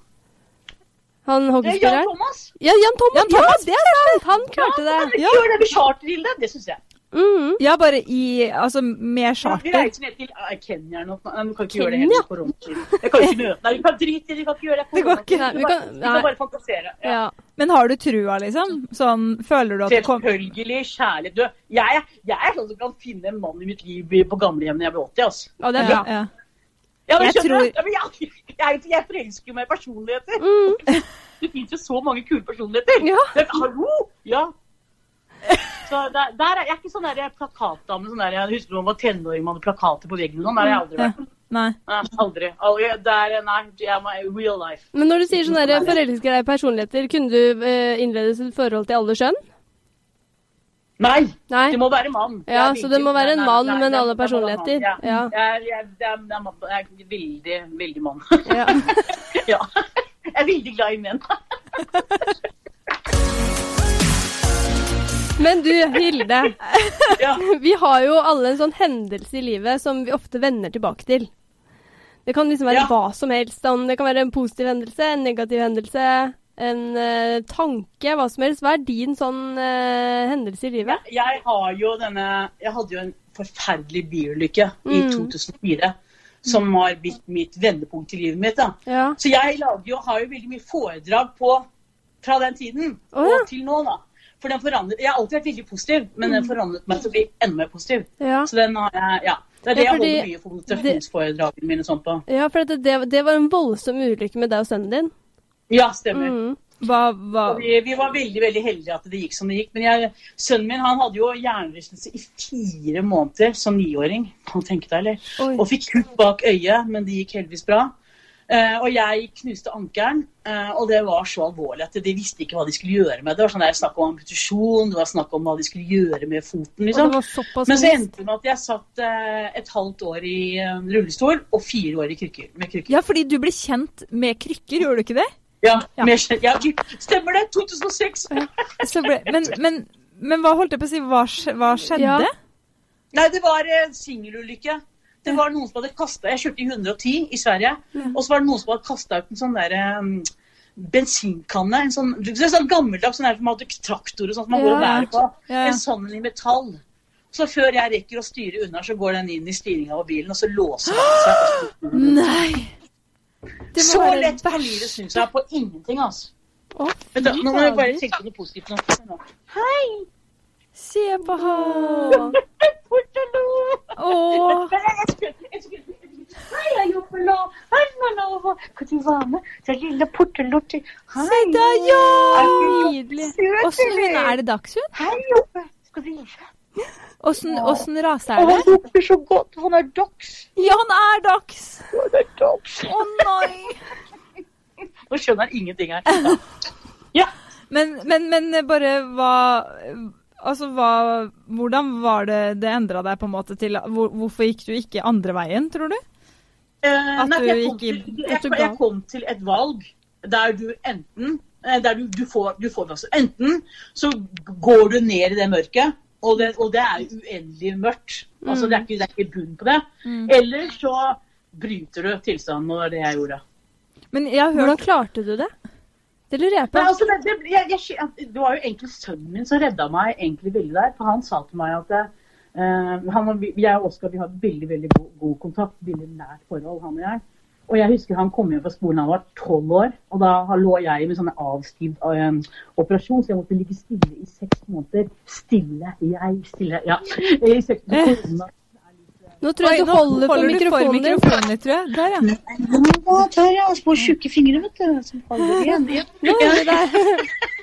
S2: Han
S3: Det er Jan. Thomas.
S2: Ja, Jan Thomas!
S1: Jan Thomas,
S2: ja, det er sant! Han klarte
S3: Ja,
S2: det.
S3: ja. Gjør det med charterhilde, det syns jeg.
S2: Mm.
S1: Ja, bare i Altså med
S3: Ja, vi
S1: charter.
S3: reiser ned til eh, Kenya eller noe. Du kan ikke gjøre det
S2: Kenya?
S3: helt på koronatid. Jeg kan ikke møte deg. vi kan drite i det, vi kan ikke gjøre det.
S1: Det går ikke.
S2: Vi kan-
S3: Vi kan bare fantasere. Ja.
S2: Ja.
S1: Men har du trua, liksom? Sånn, føler du at du.
S3: Selvfølgelig kjærlighet. Du, jeg, jeg er sånn som kan finne en mann i mitt liv på gamlehjem når jeg blir 80. altså.
S2: ja, det er
S1: Ja,
S2: bra.
S1: ja.
S3: Ja, men
S1: Jeg
S3: skjønner
S1: tror-
S3: Ja, men jeg, jeg, jeg forelsker jo meg i personligheter.
S2: Mm.
S3: Det fins jo så mange kule personligheter.
S2: Ja.
S3: Det, hallo! Ja. Så der, der er jeg ikke sånn der plakatdame. Sånn der, jeg husker da man var tenåring man hadde plakater på veggen. Sånn, der har jeg aldri vært.
S1: Nei.
S3: Nei, aldri. aldri. Der, nei, jeg er my real life.
S2: Men når du sier sånn der forelsker deg i personligheter, kunne du eh, innledet et forhold til alle skjønn?
S3: Nei!
S2: Nei?
S3: Det må være mann.
S2: Ja,
S3: Jeg er
S2: så det må være en mann,
S3: nei,
S2: men alle personligheter.
S3: Ja.
S2: Ja.
S3: Jeg, jeg, det er, det er, mann- jeg er veldig, veldig mann.
S2: Ja.
S3: ja. Jeg er veldig glad i menn.
S2: Men du, Hilde.
S3: Ja.
S2: Vi har jo alle en sånn hendelse i livet som vi ofte vender tilbake til. Det kan liksom være
S3: Ja.
S2: hva som helst. Det kan være en positiv hendelse, en negativ hendelse, en uh, tanke, hva som helst. Hva er din sånn uh, hendelse i livet?
S3: Jeg har jo denne Jeg hadde jo en forferdelig bilulykke i
S2: Mm.
S3: 2004. Som har blitt mitt vendepunkt i livet mitt.
S2: Ja.
S3: Så jeg jo, har jo veldig mye foredrag på fra den tiden
S2: oh, ja.
S3: og til nå. da. For den forandret, Jeg har alltid vært veldig positiv, men
S2: Mm.
S3: den forandret meg til å bli enda mer positiv.
S2: Ja.
S3: Så den har jeg, ja. Det er det
S2: Ja,
S3: jeg holder mye for motivasjonsforedragene mine sånn på.
S2: ja, for det, det, det var en voldsom ulykke med deg og sønnen din.
S3: Ja, stemmer.
S2: Mm.
S1: Hva, hva
S3: vi, vi var veldig veldig heldige at det gikk som det gikk. Men jeg, sønnen min han hadde jo hjernerystelse i fire måneder som niåring. Kan du deg, eller?
S2: Oi.
S3: Og fikk kutt bak øyet, men det gikk heldigvis bra. Eh, og jeg knuste ankelen, eh, og det var så alvorlig at de visste ikke hva de skulle gjøre med det. Det var sånn der snakk om amputasjon, det var snakk om hva de skulle gjøre med foten. Liksom. Men så endte det med at jeg satt eh, et halvt år i rullestol og fire år i krykker, med krykker.
S1: Ja, fordi du ble kjent med krykker, gjorde du ikke det?
S3: Ja,
S1: Ja.
S3: mer ja, stemmer det! 2006!
S1: Så ble, men, men, men hva holdt jeg på å si, hva, hva skjedde?
S2: Ja.
S3: Nei, det var en singelulykke. Det var noen som hadde kastet, Jeg kjørte i 110 i Sverige, og så var det noen som hadde kasta ut en sånn der, um, bensinkanne. En sånn, det er sånn gammeldags sånn der som hadde traktor og sånt man går og
S2: Ja.
S3: bærer på.
S1: Ja, ja.
S3: En sånn i metall. Så før jeg rekker å styre unna, så går den inn i styringa av bilen, og så låser den seg.
S1: Nei!
S2: Det
S3: Så lett kan livet snu seg på ingenting, altså.
S2: Å, da,
S3: nå må jeg bare tenke på noe positivt nå. Hei!
S1: Se på han!
S2: Å.
S3: Hei, jobber. Hei. Kan du være med? Det er lille Portalotti. Hei.
S1: Se da, ja!
S2: Nydelig.
S1: Åssen hund er det Dagshund?
S3: Hei, Joppe. Skal du?
S1: Åssen åssen rase er det?
S3: han lukter så godt. Han er dachs.
S1: Ja, han er dachs!
S3: Han er dags.
S1: Å nei!
S3: Nå skjønner han ingenting her. Ja. ja.
S1: Men, men, men bare hva Altså, hva Hvordan var det det endra deg på en måte til hvor, Hvorfor gikk du ikke andre veien, tror du?
S3: Eh,
S1: At
S3: nei,
S1: du
S3: jeg, kom til, jeg, jeg kom til et valg der du enten eh, der du, du, får, du får altså, Enten så går du ned i det mørket, og det, og det er uendelig mørkt. Altså, det, er ikke, det er ikke bunn på det.
S1: Mm.
S3: Eller så bryter du tilstanden, og det er det jeg gjorde.
S1: Men jeg har hørt, Hvordan
S2: klarte du det? Det lurer jeg på.
S3: Nei, altså, det, det, jeg, jeg, det var jo egentlig sønnen min som redda meg egentlig veldig der. For han sa til meg at uh, han, og jeg og Oskar har veldig veldig god, god kontakt, veldig nært forhold, han og jeg. Og jeg husker han kom hjem fra skolen da han var tolv år. Og da lå jeg med sånne avskrevet eh, operasjon, så jeg måtte ligge stille i seks måneder. Stille, jeg, stille. Ja. I seks korona.
S2: Nå tror jeg
S1: Oi,
S2: du
S1: holder,
S2: holder på
S1: du
S2: mikrofonen din.
S1: mikrofonen din, tror jeg. Der, ja.
S3: Nå tar jeg altså på tjukke fingre, vet du. Som faller igjen.
S2: Nå er det.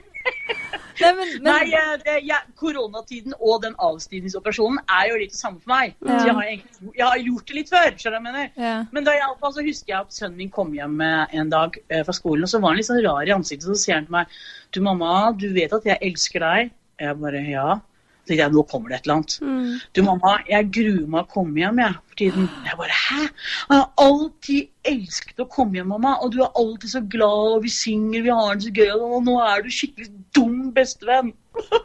S1: Nei, men, men
S3: Nei, eh, det, ja, koronatiden og den avstigningsoperasjonen er jo litt det samme for meg.
S1: Ja.
S3: Jeg, har egentlig, jeg har gjort det litt før, skjønner du hva jeg mener.
S1: ja.
S3: Men da jeg, altså, husker jeg at sønnen min kom hjem eh, en dag eh, fra skolen, og så var han litt sånn rar i ansiktet. Så sier han til meg Du, mamma, du vet at jeg elsker deg? Jeg bare Ja. Tenkte jeg, nå kommer det et eller annet.
S2: Mm.
S3: Du, mamma, jeg gruer meg å komme hjem, jeg, for tiden. Jeg bare Hæ? Jeg har alltid elsket å komme hjem, mamma. Og du er alltid så glad, og vi synger, vi har det så gøy, og nå er du skikkelig dum bestevenn.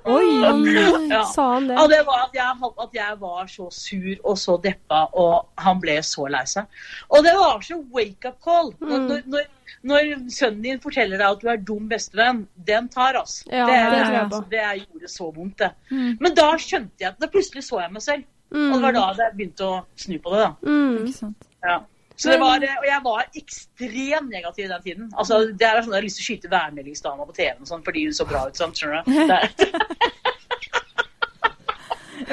S1: Oi!
S3: Ja.
S2: sa han
S3: Ja,
S2: det?
S3: det var at jeg, at jeg var så sur og så deppa, og han ble så lei seg. Og det var så wake-up call. Når,
S2: Mm.
S3: når, når, når sønnen din forteller deg at du er dum bestevenn, den tar, altså.
S2: Ja,
S3: det,
S2: det det,
S3: det gjorde så vondt, det.
S1: Mm.
S3: Men da skjønte jeg Da plutselig så jeg meg selv. Og det var da jeg begynte å snu på det, da.
S2: Mm.
S1: Ikke sant.
S3: Ja. Så det var, og jeg var ekstremt negativ i den tiden. Altså, det er sånn at Jeg har lyst til å skyte værmeldingsdama på TV-en og sånn, fordi hun så bra ut. sånn, skjønner du?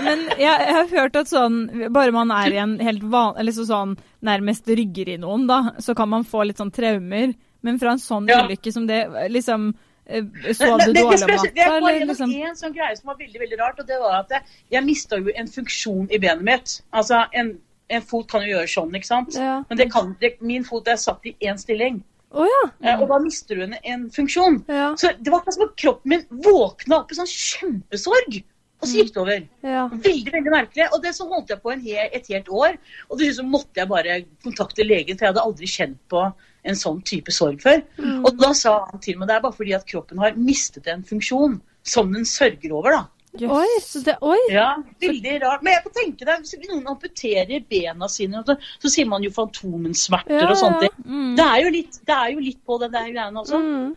S1: Men jeg, jeg har hørt at sånn, bare man er i en helt van, eller så sånn nærmest rygger i noen, da, så kan man få litt sånn traumer. Men fra en sånn
S3: Ja.
S1: ulykke som det, liksom Sov du dårlig om
S3: det-
S1: natta,
S3: var en,
S1: liksom
S3: en sånn greie som var veldig veldig rart, og det var at jeg, jeg mista jo en funksjon i benet mitt. Altså, en, en fot kan jo gjøre sånn, ikke sant?
S2: Ja.
S3: Men det kan, det, min fot er satt i én stilling,
S2: Oh, ja.
S3: mm. og da mister du en, en funksjon.
S2: Ja.
S3: Så det var akkurat som at kroppen min våkna opp i sånn kjempesorg, og så gikk det over.
S2: ja.
S3: Veldig veldig merkelig. Og det så holdt jeg på en he et helt år. Og det så måtte jeg bare kontakte legen, for jeg hadde aldri kjent på en sånn type sorg før.
S2: Mm.
S3: Og da sa han til meg det er bare fordi at kroppen har mistet en funksjon som den sørger over. da.
S2: Oi, så det, oi.
S3: Ja, Veldig rart. Men jeg kan tenke deg, hvis noen amputerer bena sine, så, så sier man jo fantomensmerter
S2: Ja,
S3: og sånt.
S2: ja.
S1: mm.
S3: Det, er jo litt, det er jo litt på den der greiene også.
S2: Mm.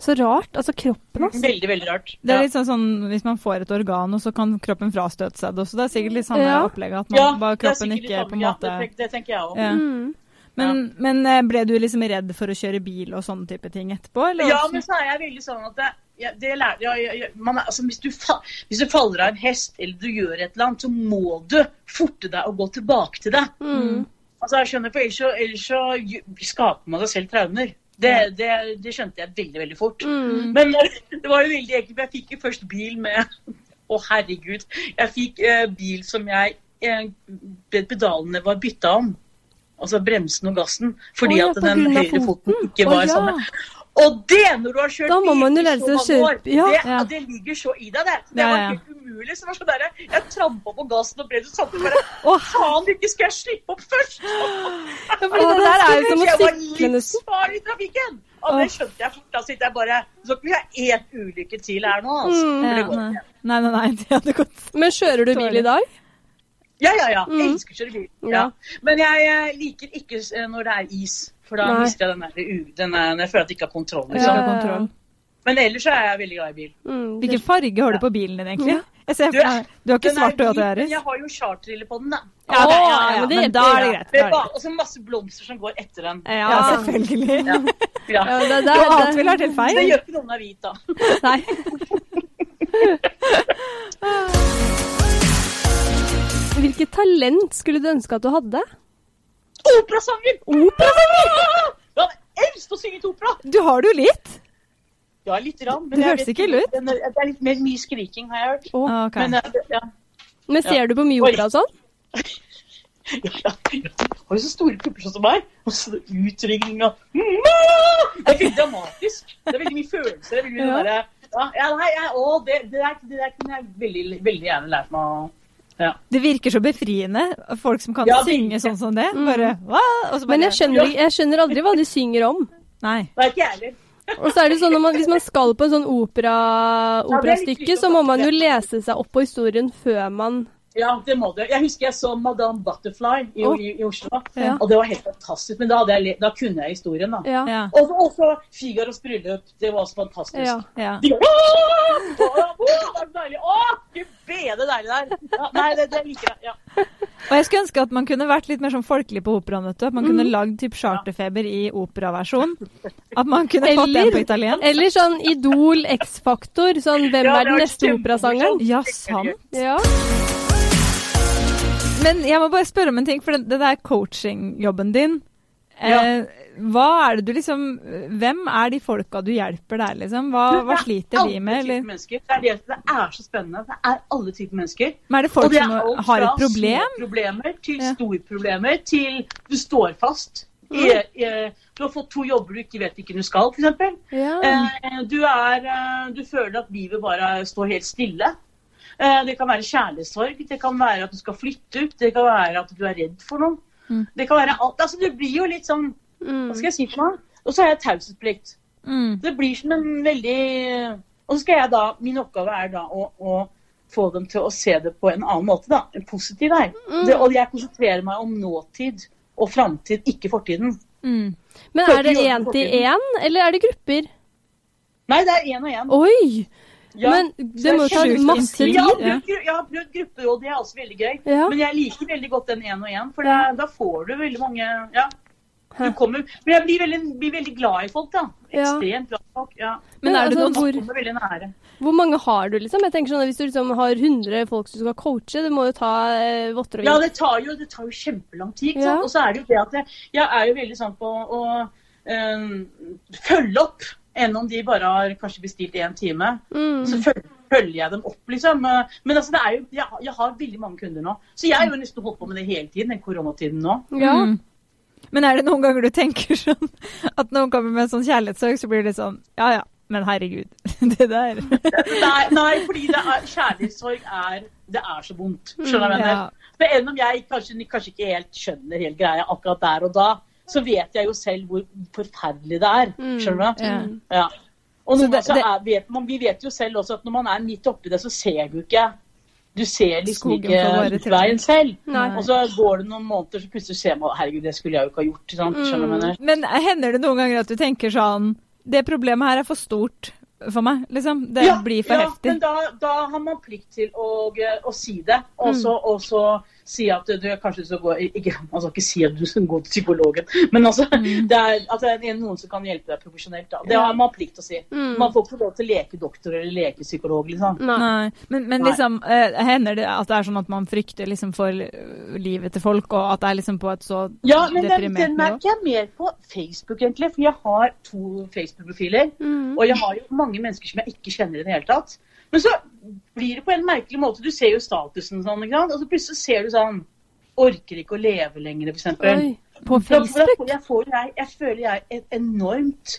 S2: Så rart. Altså kroppen, også.
S3: Veldig, veldig rart.
S1: Det er
S3: Ja.
S1: litt sånn, sånn hvis man får et organ, og så kan kroppen frastøte seg det også. Det er sikkert litt samme
S2: Ja.
S1: opplegg at man,
S3: Ja,
S1: bare kroppen ikke på en måte
S3: Ja, det tenker jeg òg.
S1: Ja.
S2: Mm.
S1: Men, men eh, ble du liksom redd for å kjøre bil og sånne type ting etterpå? Eller?
S3: Ja, men så er jeg veldig sånn at det, ja, det lærer, ja, ja, ja, man altså, hvis, du hvis du faller av en hest eller du gjør et eller annet, så må du forte deg og gå tilbake til det.
S2: Mm.
S3: Altså, jeg skjønner, for Ellers så, ellers så skaper man seg selv traumer. Det, det, det skjønte jeg veldig veldig fort.
S2: Mm.
S3: Men det var jo veldig ekkelt. Jeg fikk jo først bil med Å, herregud. Jeg fikk eh, bil som jeg eh, Pedalene var bytta om. Altså bremsen og gassen. Fordi
S2: oh, ja,
S3: at den høyre foten
S2: foten.
S3: ikke
S2: var
S3: var
S2: ja.
S3: sånn. Og det, når du har kjørt bil i så mange år,
S2: ja.
S3: det,
S1: Ja.
S3: det ligger så i deg, det. Det
S1: Ja,
S3: var helt umulig. Så det var sånn der, jeg trampa på gassen og bremsen så satt bare
S1: oh.
S3: Faen, ikke skal jeg slippe opp først!
S2: Ja, det der er jo som å
S3: jeg var
S2: sykle
S3: livsfarlig i trafikken! Og det skjønte jeg fort. Da sitter jeg bare Så kan vi ha én ulykke til her nå, altså.
S2: Mm.
S1: Ja, nei. nei, nei, nei, det hadde gått
S2: Men kjører du bil i dag?
S3: Ja, ja, ja.
S2: Mm.
S3: Jeg elsker å kjøre bil.
S2: Ja.
S3: Ja. Men jeg eh, liker ikke eh, når det er is. For da
S2: Nei.
S3: mister jeg den der, den der Jeg føler at jeg ikke har kontroll. Liksom.
S1: kontroll.
S3: Men ellers er jeg veldig glad i bil.
S2: Mm.
S1: Hvilken farge har du på bilen din, egentlig? Ser
S3: Du,
S1: du har ikke svart
S3: og
S1: Yaris?
S3: Jeg har jo charterriller på den, da.
S1: Ja, det, ja, ja,
S2: men det
S1: men da er det greit. Det greit.
S3: Og så masse blomster som går etter den.
S1: Ja,
S2: Ja.
S1: selvfølgelig.
S3: Ja. Ja.
S2: Ja, det, det, det,
S1: det, helt
S3: Det gjør ikke noen er hvit, da.
S2: Nei. Hvilket talent skulle du ønske at du hadde?
S3: Operasanger! Operasanger! Jeg elsker å synge til opera!
S1: Du har det jo litt.
S3: Ja, lite grann.
S1: Det høres ikke ille ut.
S3: Det er litt mer mye skriking, har jeg hørt.
S1: Oh, okay.
S3: Men, eh, ja.
S2: Men ser du på mye opera og sånn?
S3: Ja, ja, ja. Har jo så store pupper som meg. Og så utringning og Det er veldig dramatisk. Det er veldig mye følelser. Det er veldig mye
S2: Ja.
S3: sånn ja, ja, nei, jeg, å, det, det, der, det der kunne jeg veldig, veldig gjerne lært meg å ja.
S1: Det virker så befriende. Folk som kan
S3: Ja, det-
S1: synge sånn som det. Bare, hva? Og så bare
S2: Men jeg skjønner, jeg skjønner aldri hva de synger om.
S1: Nei.
S3: Det er ikke jeg.
S2: Og så er det sånn at man, Hvis man skal på en sånn opera,
S3: er
S2: operastykke, så må man jo lese seg opp på historien før man
S3: Ja, det må du. Jeg husker jeg så Madame Butterfly i,
S2: oh.
S3: i, i Oslo.
S2: Ja.
S3: Og det var helt fantastisk. Men da, hadde jeg, da kunne jeg historien, da.
S2: Ja.
S1: Ja.
S3: Og så- og så Figaros bryllup. Det var også fantastisk.
S2: ja.
S1: ja.
S3: De «Åh! Åh, åh, det er deilig. Åh, gud bede deilig der. Nei, det, det liker jeg.
S1: Og jeg skulle ønske at man kunne vært litt mer sånn folkelig på operaen. vet du. At man kunne lagd typ charterfeber i operaversjon. At man kunne fått den på italiensk.
S2: Eller sånn Idol, X-faktor. Sånn hvem
S3: Ja,
S2: er den neste operasangeren?
S1: Ja, sant.
S2: Ja.
S1: Men jeg må bare spørre om en ting, for det, det der coaching-jobben din eh, Hva er det du liksom Hvem er de folka du hjelper der, liksom? Hva, hva sliter de med,
S3: Alle typer
S1: eller?
S3: mennesker. Det er, det, det er så spennende. Det er alle typer mennesker.
S1: Men er det folk
S3: det er
S1: som har
S3: fra
S1: et problem?
S3: små problemer til
S1: Ja.
S3: store problemer til du står fast. I, i, du har fått to jobber du ikke vet hvilken du skal, f.eks.
S2: ja.
S3: Eh, du, er, eh, du føler at livet bare står helt stille. Eh, det kan være kjærlighetssorg, det kan være at du skal flytte ut, det kan være at du er redd for noe.
S1: Mm.
S3: Det kan være alt. Altså, det blir jo litt sånn
S2: Mm.
S3: Hva skal jeg si for noe? Og så har jeg taushetsplikt.
S1: Mm.
S3: Det blir som en veldig Og så skal jeg da Min oppgave er da å, å få dem til å se det på en annen måte, da. En positiv vei.
S2: Mm.
S3: Det, og jeg konsentrerer meg om nåtid og framtid, ikke fortiden.
S1: Mm.
S2: Men er det én til én, eller er det grupper?
S3: Nei, det er én og én.
S2: Oi!
S3: Ja.
S2: Men det må ta masse
S1: tid.
S3: Jeg har. Prøvd, jeg har prøvd grupperåd, det er også veldig gøy.
S2: Ja.
S3: Men jeg liker veldig godt den én og én, for det, da får du veldig mange Ja. Du kommer, men jeg blir veldig, blir veldig glad i folk, da. Ekstremt glad i folk. ja.
S1: Men er det
S2: altså,
S1: noen
S2: hvor,
S3: veldig nære.
S2: hvor mange har du, liksom? Jeg tenker sånn at Hvis du liksom har 100 folk som skal coache, det må jo ta eh, votter og
S3: Ja, det tar jo, det tar jo kjempelang tid.
S2: Ja.
S3: Og så er det jo det at jeg, jeg er jo veldig sånn på å øh, følge opp. Enn om de bare har kanskje bestilt én time.
S2: Mm.
S3: Så følger, følger jeg dem opp, liksom. Men altså, det er jo, jeg, jeg har veldig mange kunder nå. Så jeg har jo nesten holdt på med det hele tiden, den koronatiden nå.
S2: Ja.
S1: Mm. Men er det noen ganger du tenker sånn at noen kommer med en sånn kjærlighetssorg, så blir det sånn Ja ja, men herregud. Det der.
S3: Nei, nei fordi det er, kjærlighetssorg er Det er så vondt. Skjønner du hva jeg mener?
S1: Ja.
S3: Enn om jeg kanskje, kanskje ikke helt skjønner helt greia akkurat der og da, så vet jeg jo selv hvor forferdelig det er.
S2: Mm.
S3: Skjønner du?
S1: Ja.
S3: Ja. Og noen
S1: det- det-
S3: er, vet man, vi vet jo selv også at når man er midt oppi det, så ser du ikke Du ser liksom
S1: Skogen
S3: ikke utveien selv.
S2: Nei.
S3: Og så går det noen måneder, så plutselig ser man herregud, det skulle jeg jo ikke ha gjort. Sant? Skjønner du hva?
S1: Men hender det noen ganger at du tenker sånn Det problemet her er for stort for meg, liksom. Det blir for
S3: ja,
S1: heftig.
S3: men da, da har man plikt til å, å si det. Og så,
S1: Mm.
S3: Si at du kanskje skal gå ikke, Man skal ikke si at du skal gå til psykologen, men altså,
S1: Mm.
S3: det, er, altså, det er noen som kan hjelpe deg profesjonelt. Da. Det har man plikt til å si.
S2: Mm.
S3: Man får ikke lov til å leke doktor eller leke psykolog. Liksom.
S2: Nei.
S1: Men, men liksom, Nei. hender det at det er sånn at man frykter liksom for eh, livet til folk, og at det er liksom på et så
S3: Ja, men den,
S1: nivå?
S3: den merker jeg mer på Facebook, egentlig. For jeg har to Facebook-profiler.
S2: Mm.
S3: Og jeg har jo mange mennesker som jeg ikke kjenner i det hele tatt. Men så blir det på en merkelig måte. Du ser jo statusen sånn, ikke sant? og så plutselig ser du sånn Orker ikke å leve lenger, f.eks.
S2: På Facebook?
S3: Jeg, får, jeg, jeg føler jeg et enormt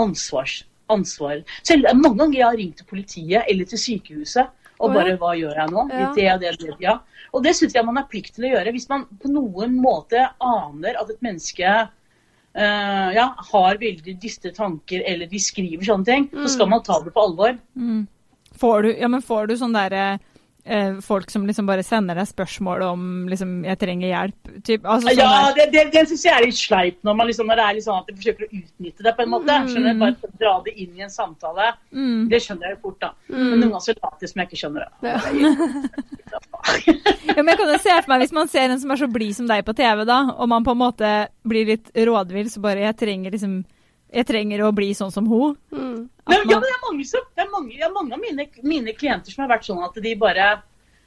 S3: ansvars, ansvar. Selv mange ganger jeg har ringt til politiet eller til sykehuset og bare Hva gjør jeg nå?
S2: Ja.
S3: Det, det, det, ja. Og det syns jeg man har plikt til å gjøre. Hvis man på noen måte aner at et menneske uh, ja, har veldig dystre tanker, eller de skriver sånne ting, så skal man ta det på alvor.
S1: Mm. Får du, ja, men får du sånn derre eh, folk som liksom bare sender deg spørsmål om liksom 'jeg trenger hjelp'? Typ, altså sånn
S3: Ja, det, det, det syns jeg er litt sleip når, man liksom, når det er litt sånn at de forsøker å utnytte det på en måte. Skjønner du? Bare dra det inn i en samtale.
S1: mm.
S3: Det skjønner jeg jo fort, da. Men noen ganger så later jeg som jeg ikke skjønner det.
S2: Ja.
S1: ja, men jeg kan jo se for meg Hvis man ser en som er så blid som deg på TV, da, og man på en måte blir litt rådvill, så bare 'jeg trenger liksom jeg trenger å bli sånn som hun'.
S2: Mm.
S3: Men, ja, men det er mange, som, det er mange, ja, mange av mine, mine klienter som har vært sånn at de bare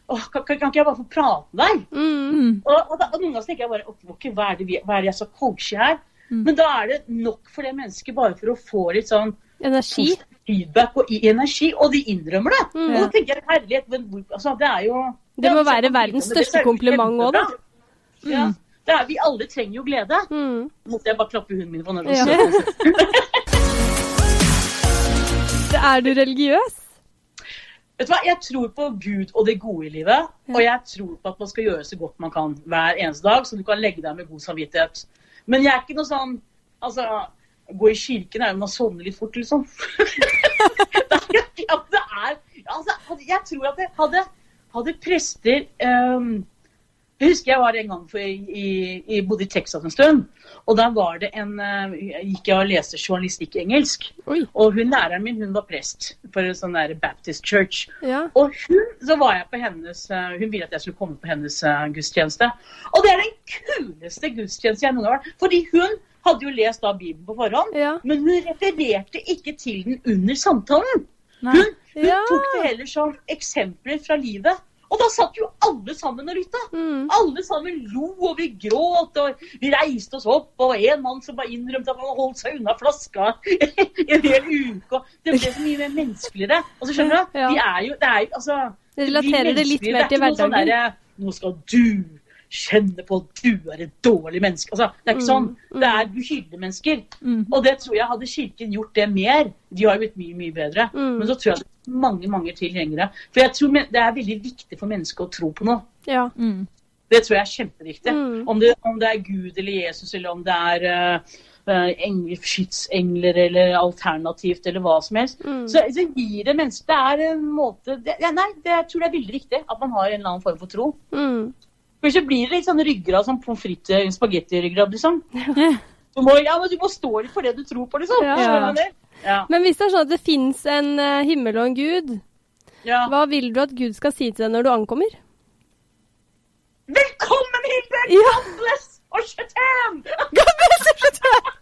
S3: Åh, kan, kan kan ikke jeg bare få prate med deg?
S2: Mm.
S1: Mm.
S3: Og, og, da, og noen ganger tenker jeg bare okay, hva, er det vi, hva er det jeg skal coache her?
S1: Mm.
S3: Men da er det nok for det mennesket bare for å få litt sånn
S2: Energi?
S3: feedback og energi, og de innrømmer det.
S2: Mm.
S3: Og da tenker jeg, herlighet, men hvor- altså, det er jo
S2: Det må
S3: er-
S2: være verdens
S3: er
S2: største kompliment også, da.
S3: Ja, det er, vi alle trenger jo glede.
S2: Mm.
S3: Måtte jeg bare klappe hunden min på når
S2: Ja. Er du religiøs?
S3: Vet du hva, Jeg tror på Gud og det gode i livet. Og jeg tror på at man skal gjøre så godt man kan hver eneste dag, så du kan legge deg med god samvittighet. Men jeg er ikke noe sånn Altså, gå i kirken er jo man sovner litt fort, liksom. det er, ja, det er altså, Jeg tror at det hadde, hadde prester ehm, Jeg husker jeg var en gang for, i, i, bodde i Texas en stund. Og da var det en eh, gikk jeg og leste journalistikk engelsk.
S2: Oi.
S3: Og hun læreren min hun var prest for en sånn der Baptist Church.
S2: Ja.
S3: Og hun, så var jeg på hennes, eh, hun ville at jeg skulle komme på hennes eh, gudstjeneste. Og det er den kuleste gudstjeneste jeg noen gang har vært. Fordi hun hadde jo lest da Bibelen på forhånd,
S2: Ja.
S3: men hun refererte ikke til den under samtalen.
S1: Nei.
S3: Hun, hun
S2: Ja.
S3: tok det heller som eksempler fra livet. Og da satt jo alle sammen og lytta.
S2: Mm.
S3: Alle sammen lo, og vi gråt, og vi reiste oss opp. Og en mann som bare innrømte at han holdt seg unna flaska i en hel uke. Det ble så mye mer menneskeligere. Altså, skjønner du,
S2: Ja.
S3: vi er jo, det er jo altså
S2: Det relaterer det litt mer til
S3: sånn
S2: hverdagen.
S3: derre Nå skal du kjenne på at du er et dårlig menneske. Altså, det er ikke sånn.
S2: Mm,
S3: Det er du hyller mennesker.
S1: Mm.
S3: Og det tror jeg hadde Kirken gjort det mer. De har jo blitt mye, mye bedre.
S2: Mm.
S3: Men så tror jeg det er mange, mange tilhengere. For jeg tror det er veldig viktig for mennesker å tro på noe.
S2: Ja.
S1: Mm.
S3: Det tror jeg er kjempeviktig.
S2: Mm.
S3: Om, det, om det er Gud eller Jesus, eller om det er uh, engler, skytsengler eller alternativt, eller hva som helst.
S2: Mm.
S3: Så, så gir det mennesker Det er en måte det, ja, Nei, det, jeg tror det er veldig viktig at man har en eller annen form for tro.
S2: Mm.
S3: For så blir det litt sånn ryggrad som pommes frites, spagettiryggrad, liksom. Du må, ja, men du må stå litt for det du tror på, liksom.
S2: Ja.
S3: Ja.
S2: Men hvis det er sånn at det fins en eh, himmel og en gud,
S3: ja.
S2: hva vil du at Gud skal si til deg når du ankommer?
S3: Velkommen, Hilde!
S2: Ja.
S3: God bless og bless!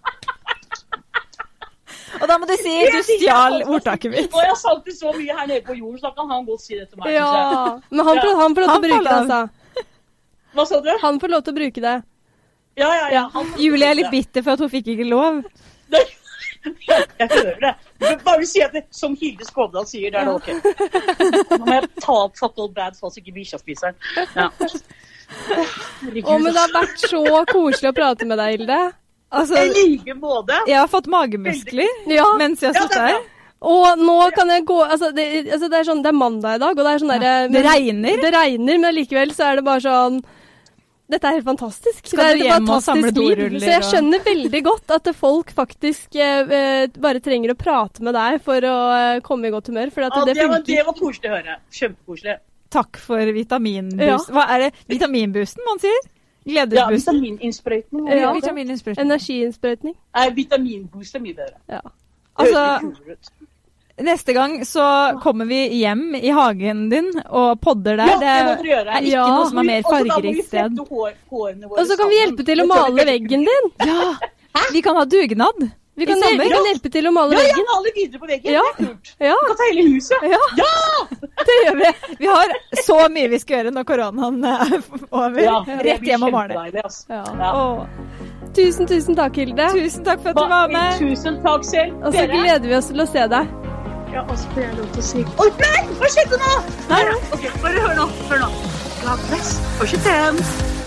S1: Og da må du si du stjal ordtaket mitt.
S3: Og jeg har sagt det så mye her nede på jorden, så da kan han godt si det til meg.
S2: Ja. Men han prøvde, han får lov
S1: Han
S2: å bruke det, altså.
S3: Hva sa du?
S2: Han får lov til å bruke det.
S3: Ja, ja, ja. Han får
S1: Julie er litt bitter for at hun fikk ikke lov.
S3: Jeg hører det. Men Bare si at det, som Hilde Skovdal sier, det er det ok. Nå må jeg ta opp fat old bad så ikke bikkja spiser den. Ja.
S2: Å, men det har vært så koselig å prate med deg, Hilde.
S1: Altså,
S3: I like måte.
S1: jeg har fått magemuskler
S2: Ja.
S1: mens jeg har sittet
S3: er
S1: her.
S2: Og nå kan jeg gå Altså, det, altså, det er sånn Det er mandag i dag, og det er sånn derre
S1: Det regner.
S2: Det regner, men likevel så er det bare sånn dette er helt fantastisk.
S1: Skal
S2: det er
S1: du hjem og samle doruller
S2: Så jeg skjønner veldig godt at folk faktisk eh, eh, bare trenger å prate med deg for å eh, komme i godt humør. For at
S3: Ja,
S2: det
S3: det, var, det var koselig å høre. Kjempekoselig.
S1: Takk for vitaminboost. Hva er det? Vitaminboosten man sier?
S3: Ja,
S1: Glederboosten?
S3: vitamininnsprøytning.
S2: Ja.
S3: Ja.
S1: Vitamininnsprøytning.
S2: Energiinnsprøytning.
S3: Nei, Vitaminboost er mye bedre.
S2: Ja.
S3: Det høres
S1: Altså,
S3: kulere ut.
S1: Neste gang så kommer vi hjem i hagen din og podder der.
S3: Ja,
S1: det
S3: må
S1: er,
S3: dere gjøre.
S1: er ikke
S2: Ja.
S1: noe som er mer fargerikt sted.
S2: Og så kan vi hjelpe til å male veggen din.
S1: Ja! Vi kan ha dugnad.
S2: Vi kan, vi kan hjelpe til å male
S3: Ja, ja,
S2: veggen.
S3: male videre på veggen.
S2: Ja.
S3: Det er kult.
S2: Ja,
S3: Vi kan ta hele huset.
S2: ja, det gjør vi.
S1: Vi har så mye vi skal gjøre når koronaen er over.
S3: Ja,
S1: Rett hjem og male.
S3: altså.
S2: Ja.
S3: Ja.
S2: Tusen, tusen takk, Hilde.
S1: tusen takk for at du var med.
S3: Tusen takk selv.
S2: Og så gleder vi oss til å se deg.
S3: Ja, og så får jeg lov til å si Oi, nei! Hva skjedde nå? Nei, ok, Bare hør nå. Hør nå. God bless. 25.